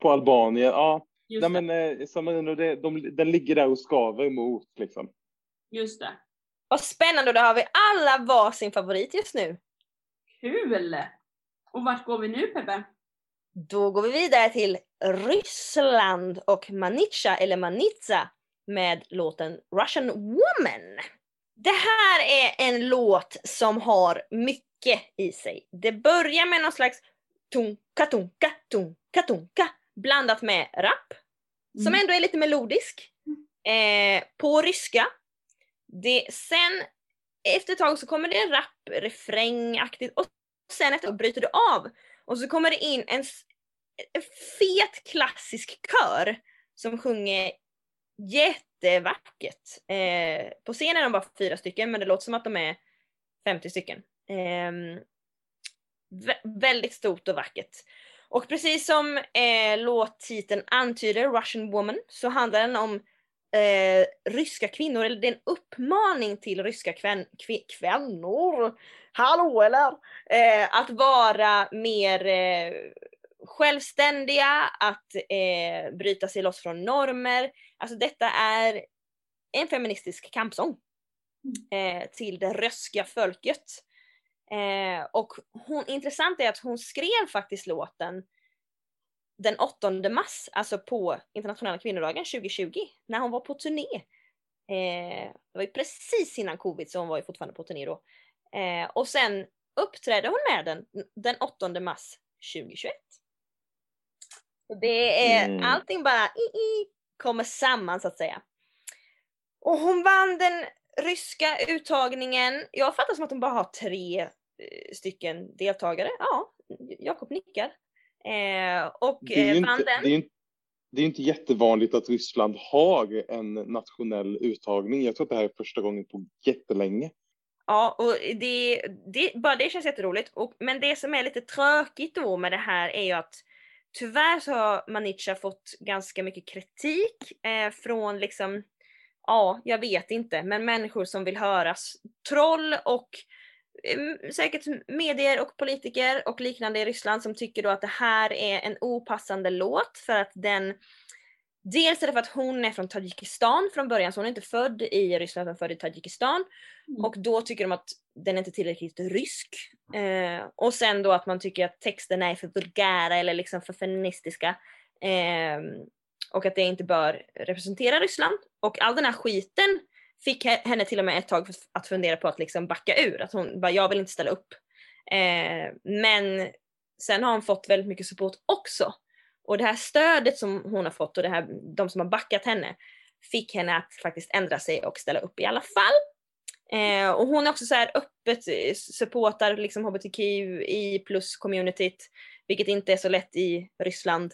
På Albanien, ja. just, Nej, men eh, San Marino, det, de, den ligger där och skaver emot liksom. det, just det. Vad spännande, och då har vi alla varsin favorit just nu. Kul! Och vart går vi nu Peppe? Då går vi vidare till Ryssland och Manica eller Manitsa med låten Russian Woman. Det här är en låt som har mycket i sig. Det börjar med någon slags tunka tunka tunka tunka blandat med rap som Mm. ändå är lite melodisk eh, på ryska. Det, sen efter ett tag så kommer det en rap, refrängaktigt och sen efter bryter det av och så kommer det in en, en fet klassisk kör som sjunger jättevackert. Eh, på scenen är de bara fyra stycken men det låter som att de är 50 stycken. Eh, vä- väldigt stort och vackert. Och precis som eh, låttiteln antyder, Russian Woman, så handlar den om eh, ryska kvinnor, eller det är en uppmaning till ryska kvän, kvi, kvinnor, hallå eller? Eh, att vara mer eh, självständiga, att eh, bryta sig loss från normer. Alltså detta är en feministisk kampsång eh, till det ryska folket. Eh, och hon, intressant är att hon skrev faktiskt låten den 8 mars, alltså på internationella kvinnodagen 2020, när hon var på turné. Eh, det var ju precis innan covid så hon var ju fortfarande på turné då. Eh, och sen uppträdde hon med den den 8 mars 2021. Det är Mm. allting bara i, i, kommer samman så att säga. Och hon vann den ryska uttagningen. Jag fattar som att hon bara har tre eh, stycken deltagare. Ja, Jakob nickar. Eh, och Det är eh, vann inte, den. det är, ju- det är inte jättevanligt att Ryssland har en nationell uttagning. Jag tror att det här är första gången på jättelänge. Ja, och det, det, bara det känns jätteroligt. Och, men det som är lite tråkigt då med det här är ju att tyvärr så har Manica fått ganska mycket kritik eh, från liksom, ja, jag vet inte, men människor som vill höras. Troll och eh, säkert medier och politiker och liknande i Ryssland som tycker då att det här är en opassande låt för att den Dels är det för att hon är från Tadzjikistan från början, så hon är inte född i Ryssland utan född i Tadzjikistan. Mm. Och då tycker de att den är inte tillräckligt rysk. Eh, och sen då att man tycker att texterna är för vulgära eller liksom för feministiska. Eh, och att det inte bör representera Ryssland. Och all den här skiten fick he- henne till och med ett tag att fundera på att liksom backa ur. Att hon bara, jag vill inte ställa upp. Eh, men sen har hon fått väldigt mycket support också. Och det här stödet som hon har fått och det här, de som har backat henne fick henne att faktiskt ändra sig och ställa upp i alla fall. Eh, och hon är också så här öppet eh, supportar liksom hbtqi plus communityt, vilket inte är så lätt i Ryssland.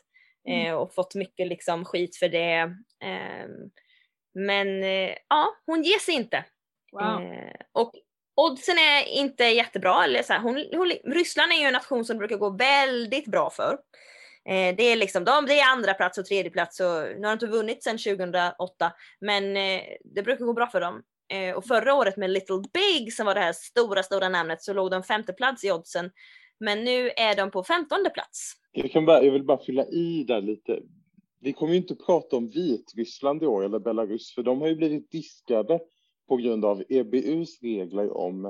Eh, och fått mycket liksom skit för det. Ehm, men eh, ja, hon ger sig inte. Wow. Eh, och oddsen är inte jättebra. Eller så här, hon, hon, Ryssland är ju en nation som det brukar gå väldigt bra för. Eh, det är liksom de, det är andra plats och tredje plats och nu har de inte vunnit sedan 2008 men eh, det brukar gå bra för dem. Eh, och förra året med Little Big som var det här stora, stora namnet så låg de femte plats i oddsen. Men nu är de på femtonde plats. Jag, kan bara, jag vill bara fylla i där lite. Vi kommer ju inte prata om Vitryssland i år eller Belarus för de har ju blivit diskade på grund av EBUs regler om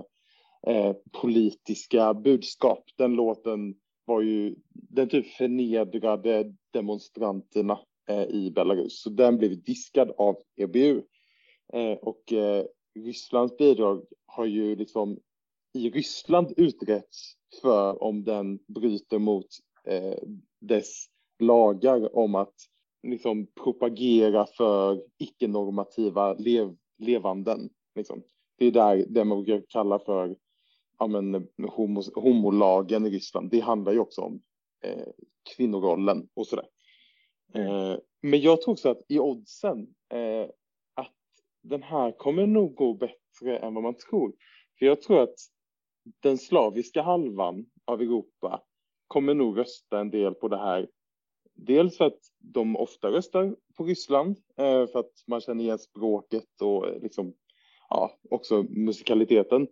eh, politiska budskap. Den låten var ju, den typ förnedrade demonstranterna eh, i Belarus, så den blev diskad av EBU. Eh, och eh, Rysslands bidrag har ju liksom i Ryssland utretts för om den bryter mot dess lagar om att liksom propagera för icke-normativa lev, levanden. Liksom. Det är där det man brukar kalla för ja, men, homos, homolagen i Ryssland. Det handlar ju också om eh, kvinnorollen och sådär. Eh, men jag tror också att i oddsen eh, att den här kommer nog gå bättre än vad man tror. För jag tror att den slaviska halvan av Europa kommer nog rösta en del på det här. Dels för att de ofta röstar på Ryssland, eh, för att man känner igen språket och eh, liksom, ja, också musikaliteten.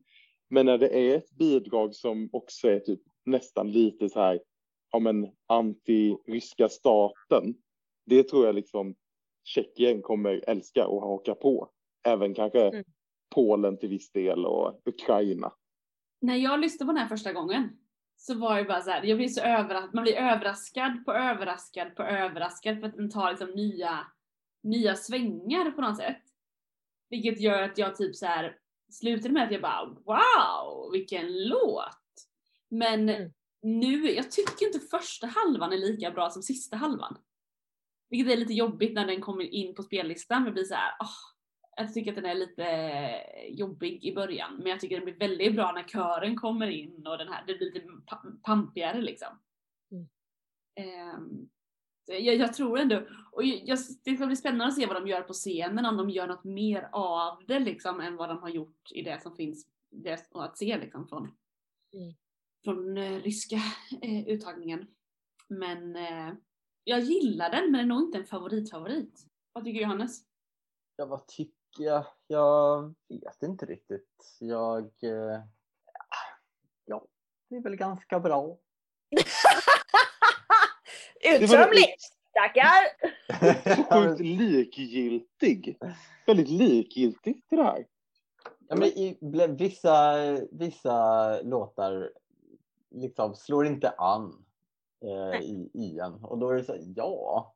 Men när det är ett bidrag som också är typ nästan lite så här, ja men anti-ryska staten, det tror jag liksom Tjeckien kommer älska och haka på. Även kanske mm. Polen till viss del och Ukraina. När jag lyssnade på den här första gången så var det bara så här, jag blir så överraskad, man blir överraskad på överraskad på överraskad för att den tar liksom nya, nya svängar på något sätt. Vilket gör att jag typ så här slutade med att jag bara wow, vilken låt! Men mm. nu, jag tycker inte första halvan är lika bra som sista halvan. Vilket är lite jobbigt när den kommer in på spellistan, det blir så här, oh, jag tycker att den är lite jobbig i början, men jag tycker den blir väldigt bra när kören kommer in och den här, det blir lite pampigare liksom. Mm. Um, jag, jag, tror ändå, och jag, det ska bli spännande att se vad de gör på scenen, om de gör något mer av det liksom än vad de har gjort i det som finns det, att se liksom från, mm. från uh, ryska uh, uttagningen. Men uh, jag gillar den, men den är nog inte en favoritfavorit. Vad tycker Johannes? Ja, vad tycker jag? Jag vet inte riktigt. Jag... Ja, det är väl ganska bra. Uttömligt! Tackar! Sjukt likgiltig. Väldigt likgiltig till det här. Ja, men i, vissa, vissa låtar liksom slår inte an eh, i, i en och då är det så ja.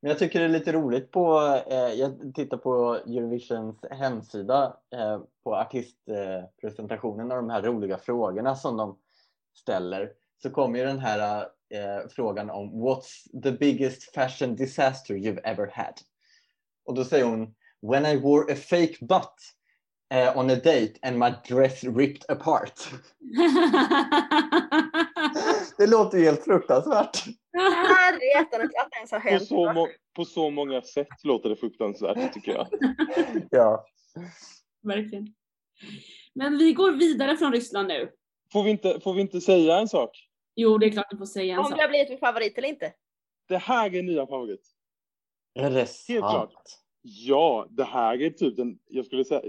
Men jag tycker det är lite roligt på, eh, jag tittar på Eurovisions hemsida eh, på artistpresentationen och de här roliga frågorna som de ställer så kommer ju den här eh, frågan om What's the biggest fashion disaster you've ever had? Och då säger hon When I wore a fake butt uh, on a date and my dress ripped apart. det låter ju helt fruktansvärt. på, så på så många sätt låter det fruktansvärt tycker jag. ja. Verkligen. Men vi går vidare från Ryssland nu. Får vi inte, får vi inte säga en sak? Jo, det är klart du får säga en Om sak. det har blivit min favorit eller inte. Det här är nya favorit. Är det sant? klart. Ja, det här är typ den, jag skulle säga,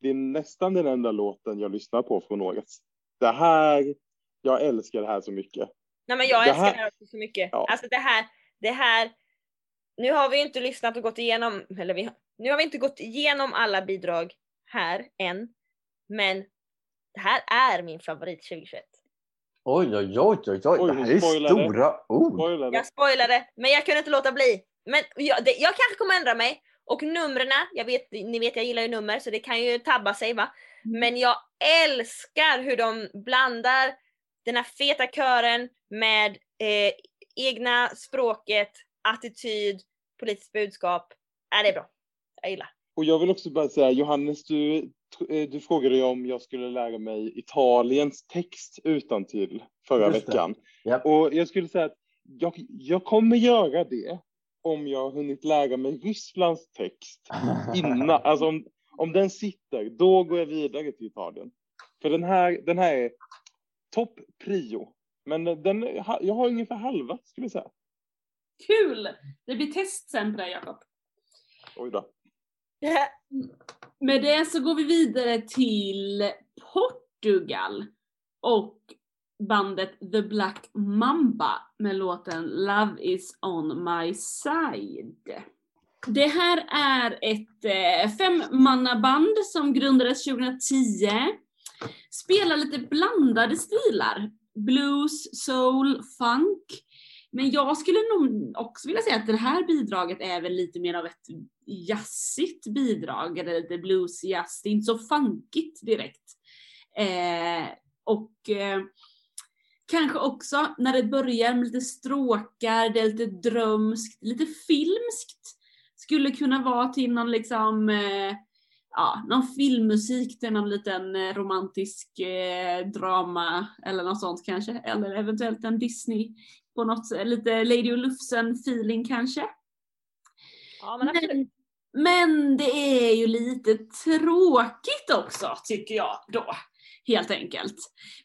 det är nästan den enda låten jag lyssnar på från året. Det här, jag älskar det här så mycket. Nej men jag det älskar här, det här också så mycket. Ja. Alltså det här, det här, nu har vi inte lyssnat och gått igenom, eller vi, nu har vi inte gått igenom alla bidrag här än. Men det här är min favorit 2021. Oj, oj, oj, oj, oj. det här är stora ord. Jag spoilade, men jag kunde inte låta bli. Men jag, det, jag kanske kommer ändra mig. Och numren, jag vet, ni vet jag gillar ju nummer så det kan ju tabba sig va. Mm. Men jag älskar hur de blandar den här feta kören med eh, egna språket, attityd, politiskt budskap. Är det är bra. Jag gillar. Och jag vill också bara säga, Johannes, du, eh, du frågade om jag skulle lära mig Italiens text utan till förra veckan. Yep. Och jag skulle säga att jag, jag kommer göra det om jag har hunnit lära mig Rysslands text innan. alltså om, om den sitter, då går jag vidare till Italien. För den här, den här är topp prio. Men den, jag har ungefär halva skulle jag säga. Kul! Det blir test sen på dig Jakob. Oj då. Med det så går vi vidare till Portugal och bandet The Black Mamba med låten Love is on my side. Det här är ett eh, femmannaband som grundades 2010. Spelar lite blandade stilar. Blues, soul, funk. Men jag skulle nog också vilja säga att det här bidraget är väl lite mer av ett jazzigt bidrag, eller lite blues-jazz. Det är inte så funkigt direkt. Eh, och eh, kanske också när det börjar med lite stråkar, det är lite drömskt, lite filmskt. Skulle kunna vara till någon liksom, eh, ja, någon filmmusik till någon liten eh, romantisk eh, drama eller något sånt kanske. Eller eventuellt en Disney på något lite Lady och Lufsen feeling kanske. Ja, men absolut. Men, men det är ju lite tråkigt också tycker jag då. Helt enkelt.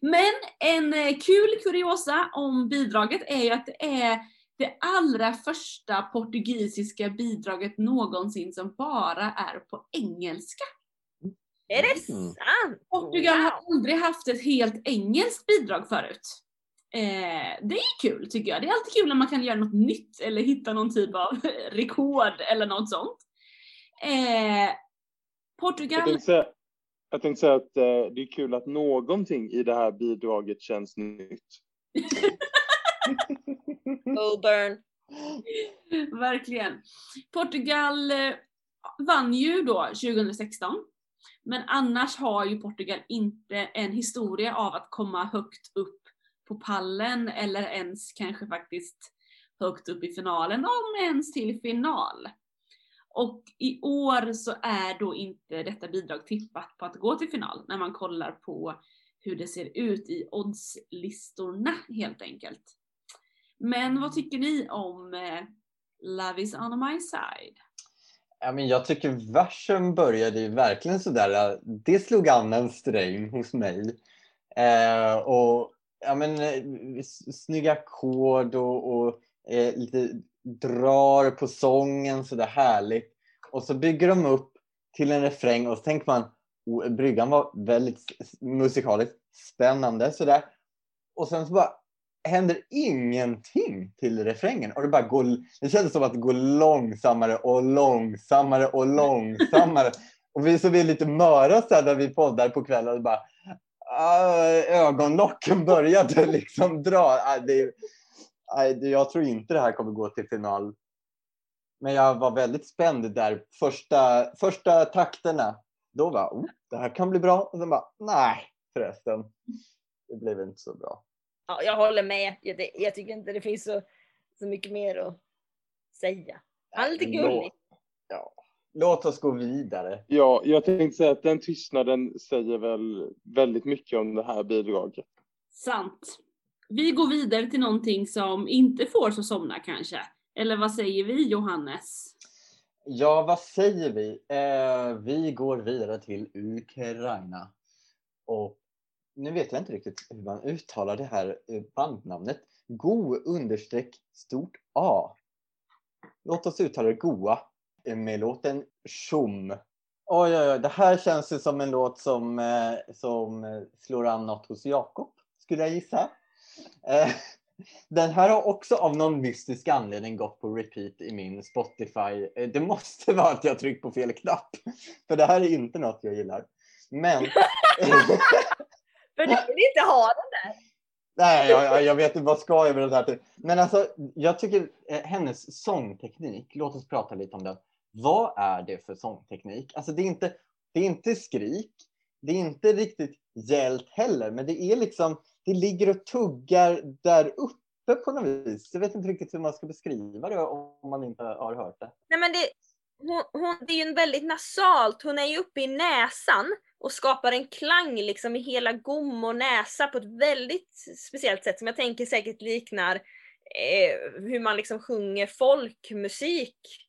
Men en eh, kul kuriosa om bidraget är ju att det är det allra första portugisiska bidraget någonsin som bara är på engelska. Är det Mm. sant? Portugal Wow. har aldrig haft ett helt engelskt bidrag förut. Eh, det är kul tycker jag. Det är alltid kul när man kan göra något nytt eller hitta någon typ av rekord eller något sånt. Eh, Jag Portugal, tänkte säga, jag tänkte säga att eh, det är kul att någonting i det här bidraget känns nytt. Oh, burn. verkligen. Portugal eh, vann ju då 2016. Men annars har ju Portugal inte en historia av att komma högt upp på pallen eller ens kanske faktiskt högt upp i finalen, om ens till final. Och i år så är då inte detta bidrag tippat på att gå till final när man kollar på hur det ser ut i oddslistorna helt enkelt. Men vad tycker ni om eh, Love is on my side? Ja, men jag tycker versen började ju verkligen sådär. Eh, det slog an en sträng hos mig. Eh, och ja, men, eh, snygga ackord och, och eh, lite drar på sången sådär härligt. Och så bygger de upp till en refräng och så tänker man oh, bryggan var väldigt musikaliskt spännande sådär. Och sen så bara händer ingenting till refrängen och det bara går, det kändes som att det går långsammare och långsammare och långsammare. Och vi som är lite möra så här, när vi poddar på kvällen och bara ah, ögonlocken började liksom dra. Ah, det, det, jag tror inte det här kommer gå till final. Men jag var väldigt spänd där första, första takterna. Då var oh, det här kan bli bra. Och sen bara nej förresten. Det blev inte så bra. Ja, jag håller med. Jag, det, jag tycker inte det finns så, så mycket mer att säga. Han är lite gullig. Ja. Låt oss gå vidare. Ja, jag tänkte säga att den tystnaden säger väl väldigt mycket om det här bidraget. Sant. Vi går vidare till någonting som inte får så somna kanske. Eller vad säger vi Johannes? Ja, vad säger vi? Eh, vi går vidare till Ukraina. Och nu vet jag inte riktigt hur man uttalar det här eh, bandnamnet. Go understreck stort A. Låt oss uttala det Goa med låten Shum. Oj, oj, oj, det här känns ju som en låt som, eh, som eh, slår an något hos Jakob, skulle jag gissa. Eh, den här har också av någon mystisk anledning gått på repeat i min Spotify. Eh, Det måste vara att jag tryckt på fel knapp. För det här är inte något jag gillar. Men... För du vill inte ha den där. Nej, jag, jag- vet inte vad ska jag med det här till. Men alltså, jag tycker eh, hennes sångteknik, låt oss prata lite om den. Vad är det för sångteknik? Alltså det är inte, det är inte skrik, det är inte riktigt hjält heller, men det är liksom, det ligger och tuggar där uppe på något vis. Jag vet inte riktigt hur man ska beskriva det om man inte har hört det. Nej, men det, hon, hon, det är ju väldigt nasalt. Hon är ju uppe i näsan och skapar en klang liksom i hela gom och näsa på ett väldigt speciellt sätt som jag tänker säkert liknar eh, hur man liksom sjunger folkmusik.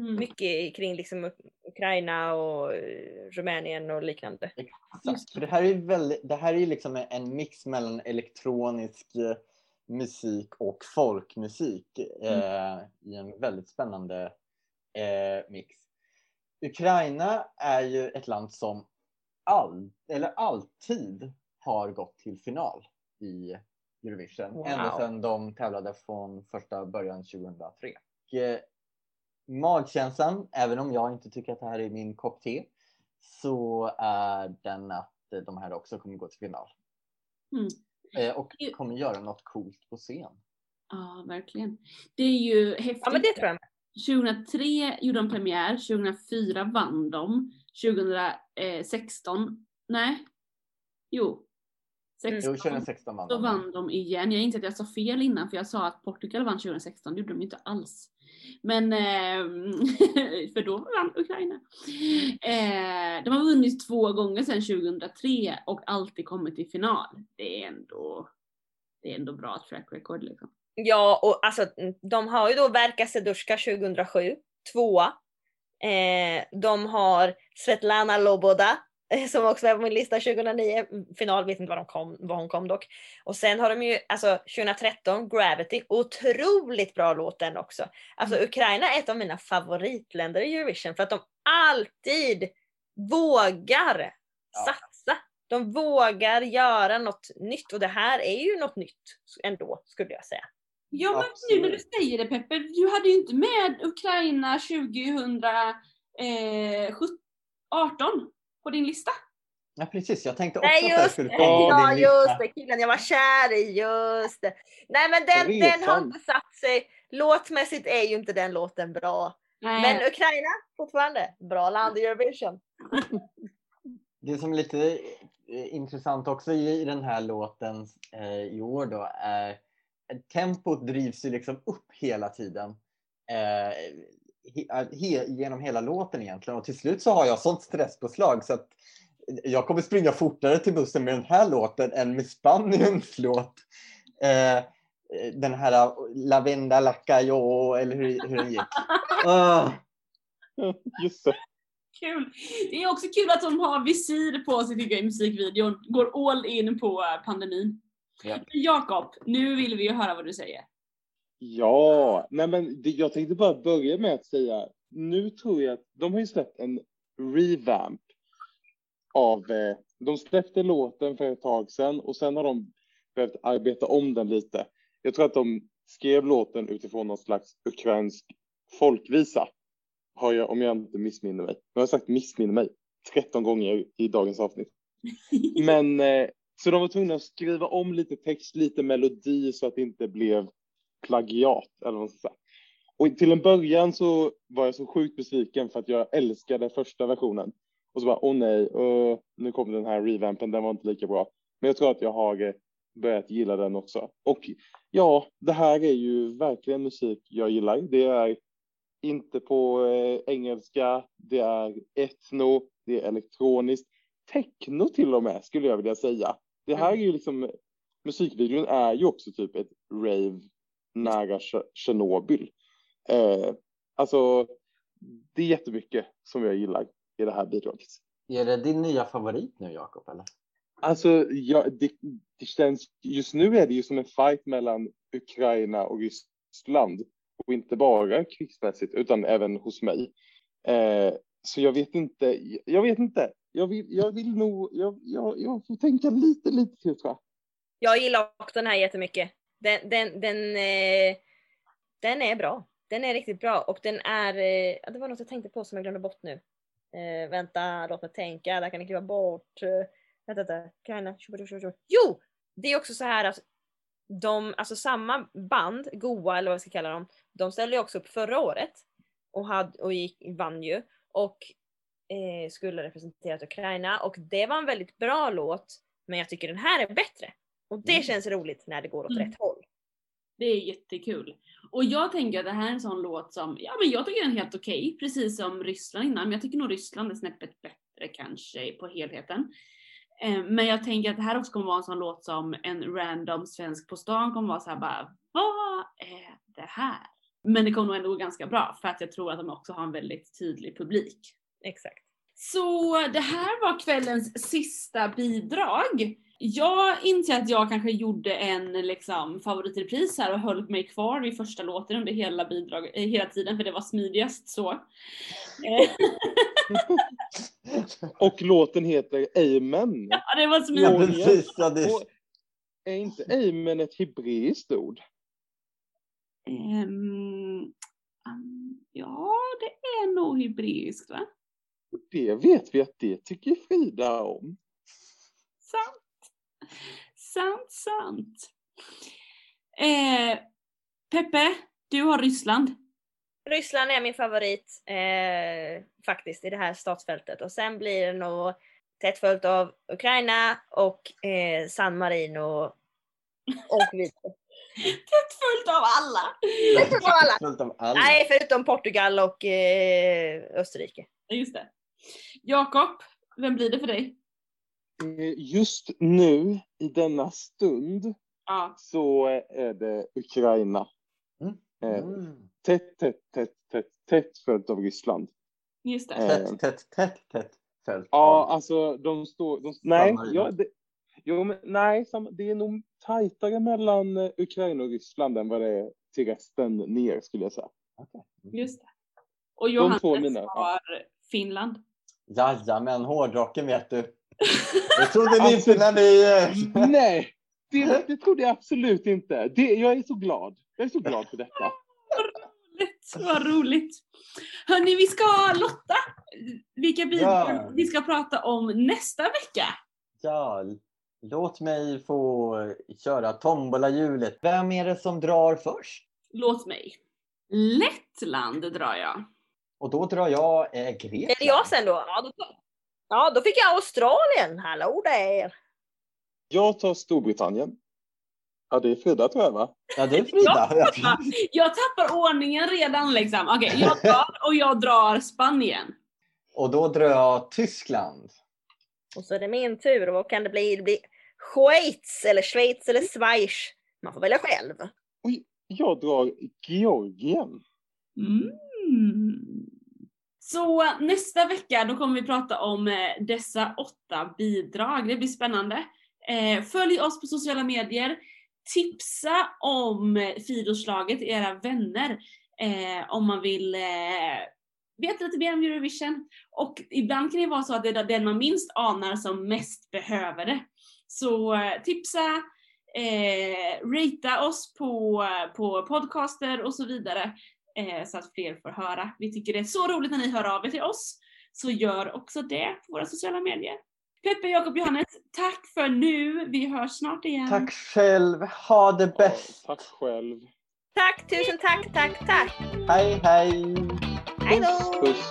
Mm. Mycket kring liksom Uk- Ukraina och eh, Rumänien och liknande. Exakt. För det här är väldigt, det här är liksom en mix mellan elektronisk eh, musik och folkmusik eh, i en väldigt spännande eh, mix. Ukraina är ju ett land som all, eller alltid har gått till final i Eurovision. Wow. Ända sedan de tävlade från första början 2003. Och, eh, magkänslan, även om jag inte tycker att det här är min kopp te, så är den att de här också kommer gå till final. Mm. Eh, och kommer göra något coolt på scen. Ja, verkligen. Det är ju häftigt. Ja men det tror jag med. 2003 gjorde de premiär, 2004 vann de, 2016, nej, jo. Mm. 16, Jo, 2016 vann Då de. vann de igen. Jag inser att jag sa fel innan för jag sa att Portugal vann 2016, det gjorde de inte alls. Men, ehm, för då vann Ukraina. Eh, de har vunnit två gånger sedan 2003 och alltid kommit till final. Det är ändå, det är ändå bra track record liksom. Ja, och alltså de har ju då Verka Sedushka 2007, tvåa. Eh, de har Svetlana Loboda eh, som också var på min lista 2009, final, vet inte var, de kom, var hon kom dock. Och sen har de ju alltså 2013 Gravity, otroligt bra låt den också. Alltså Ukraina är ett av mina favoritländer i Eurovision för att de alltid vågar Ja. satsa. De vågar göra något nytt och det här är ju något nytt ändå skulle jag säga. Ja men nu när du säger det Peppe, du hade ju inte med Ukraina 2018 på din lista. Ja, precis. Jag tänkte också Nej att det just skulle det, komma ja just det, killen jag var kär i, just det. Nej men den, den har inte satt sig. Låtmässigt är ju inte den låten bra. Nej. Men Ukraina, fortfarande, bra land i Eurovision. Det som är lite eh, intressant också i, i den här låten eh, i år då är tempot drivs ju liksom upp hela tiden. Eh, he, he, genom hela låten egentligen och till slut så har jag sånt stresspåslag så att jag kommer springa fortare till bussen med den här låten än med Spaniens låt. Eh, den här La Venda Lacayo eller hur, hur den gick. Ah. Just det. Kul! Det är också kul att de har visir på sig tycker jag i musikvideon. Går all in på eh, pandemin. Ja. Jakob, nu vill vi ju höra vad du säger. Ja, nej men det, jag tänkte bara börja med att säga, nu tror jag att de har ju släppt en revamp av, eh, de släppte låten för ett tag sedan och sen har de behövt arbeta om den lite. Jag tror att de skrev låten utifrån någon slags ukrainsk folkvisa. Har jag, om jag inte missminner mig. Nu har jag sagt missminner mig 13 gånger i dagens avsnitt. Men eh, så de var tvungna att skriva om lite text, lite melodi så att det inte blev plagiat eller vad man ska säga. Och till en början så var jag så sjukt besviken för att jag älskade första versionen. Och så bara, åh nej, uh, nu kom den här revampen, den var inte lika bra. Men jag tror att jag har eh, börjat gilla den också. Och ja, det här är ju verkligen musik jag gillar. Det är inte på eh, engelska, det är etno, det är elektroniskt, techno till och med skulle jag vilja säga. Det här är ju liksom, musikvideon är ju också typ ett rave nära Tj- Tjernobyl. Eh, alltså, det är jättemycket som jag gillar i det här bidraget. Är det din nya favorit nu Jakob? Eller? Alltså, ja, det, det känns, just nu är det ju som en fight mellan Ukraina och Ryssland. Och inte bara krigsmässigt, utan även hos mig. Eh, så jag vet inte, jag vet inte. Jag vill, jag vill nog, jag, jag, jag får tänka lite, lite till tror jag. Jag gillar också den här jättemycket. Den, den, den, eh, den är bra. Den är riktigt bra och den är, eh, det var något jag tänkte på som jag glömde bort nu. Eh, vänta, låt mig tänka, där kan jag kliva bort. Eh, vänta, vänta. Ukraina. Jo! Det är också så här att de, alltså samma band, Goa eller vad jag ska kalla dem, de ställde ju också upp förra året och, hade, och gick, vann ju och eh, skulle representera Ukraina och det var en väldigt bra låt men jag tycker den här är bättre. Och det Mm. känns roligt när det går åt Mm. rätt håll. Det är jättekul. Och jag tänker att det här är en sån låt som, ja men jag tycker den är helt okej, precis som Ryssland innan, men jag tycker nog Ryssland är snäppet bättre kanske på helheten. Eh, Men jag tänker att det här också kommer vara en sån låt som en random svensk på stan kommer vara såhär bara, vad är det här? Men det kommer nog ändå gå ganska bra för att jag tror att de också har en väldigt tydlig publik. Exakt. Så det här var kvällens sista bidrag. Jag inser att jag kanske gjorde en liksom, favoritrepris här och höll mig kvar vid första låten under hela, bidrag, eh, hela tiden för det var smidigast så. Eh, Och låten heter Amen. ja, det var Ja, smidigt. precis. Ja, det, Och är inte Amen ett hebreiskt ord? Ehm, um, Ja, det är nog hebreiskt va? Det vet vi att det tycker Frida om. Sant. Sant, sant. Eh, Peppe, du har Ryssland. Ryssland är min favorit eh, faktiskt i det här startfältet och sen blir det nog tätt följt av Ukraina och eh, San Marino och Vita. Tätt följt av alla. Tätt följt av alla. Fullt av alla. Nej, förutom Portugal och eh, Österrike. Just det. Jakob, vem blir det för dig? Eh, Just nu, i denna stund, Ja, så är det Ukraina. Mm. Eh, Mm. Tätt, tätt, tätt, tätt, tätt följt av Ryssland. just det. Eh, Tätt, tätt, tätt, tätt fält. Ja, alltså de står... De, nej, ja, det, jo, men, nej det är nog tajtare mellan eh, Ukraina och Ryssland än vad det är till resten ner skulle jag säga. Just det. Och Johannes mina, ja. har Finland. Jajamän, hårdrocken vet du. Det trodde ni Alltså- inte när ni... nej, det, det trodde jag absolut inte. Det, jag är så glad. Jag är så glad för detta. Roligt, vad roligt. Hörni, vi ska lotta vilka bidrag Ja. vi ska prata om nästa vecka. Ja, låt mig få köra tombolahjulet. Vem är det som drar först? Låt mig. Lettland drar jag. Och då drar jag eh, Grekland. Är det jag sen då? Ja, då tar- Ja, då fick jag Australien. Hallå där! Jag tar Storbritannien. Ja, det är Frida tror jag va? Ja, det är Frida. Ja, Jag tappar ordningen redan liksom. Okej, jag drar och jag drar Spanien. Och då drar jag Tyskland. Och så är det min tur. Och vad kan det bli? Det blir Schweiz eller Schweiz eller Schweiz. Man får välja själv. Jag drar Georgien. Mm. Så nästa vecka då kommer vi prata om eh, dessa åtta bidrag. Det blir spännande. Eh, följ oss på sociala medier. Tipsa om eh, till era vänner eh, om man vill veta lite mer om Eurovision. Och ibland kan det vara så att det är den man minst anar som mest behöver det. Så tipsa, eh, ratea oss på, på podcaster och så vidare eh, så att fler får höra. Vi tycker det är så roligt när ni hör av er till oss. Så gör också det på våra sociala medier. Peppe, Jakob, Johannes, tack för nu. Vi hörs snart igen. Tack själv. Ha det Ja, bäst. tack själv. Tack, tusen tack, tack, tack! Hej, hej. Hej då! Puss.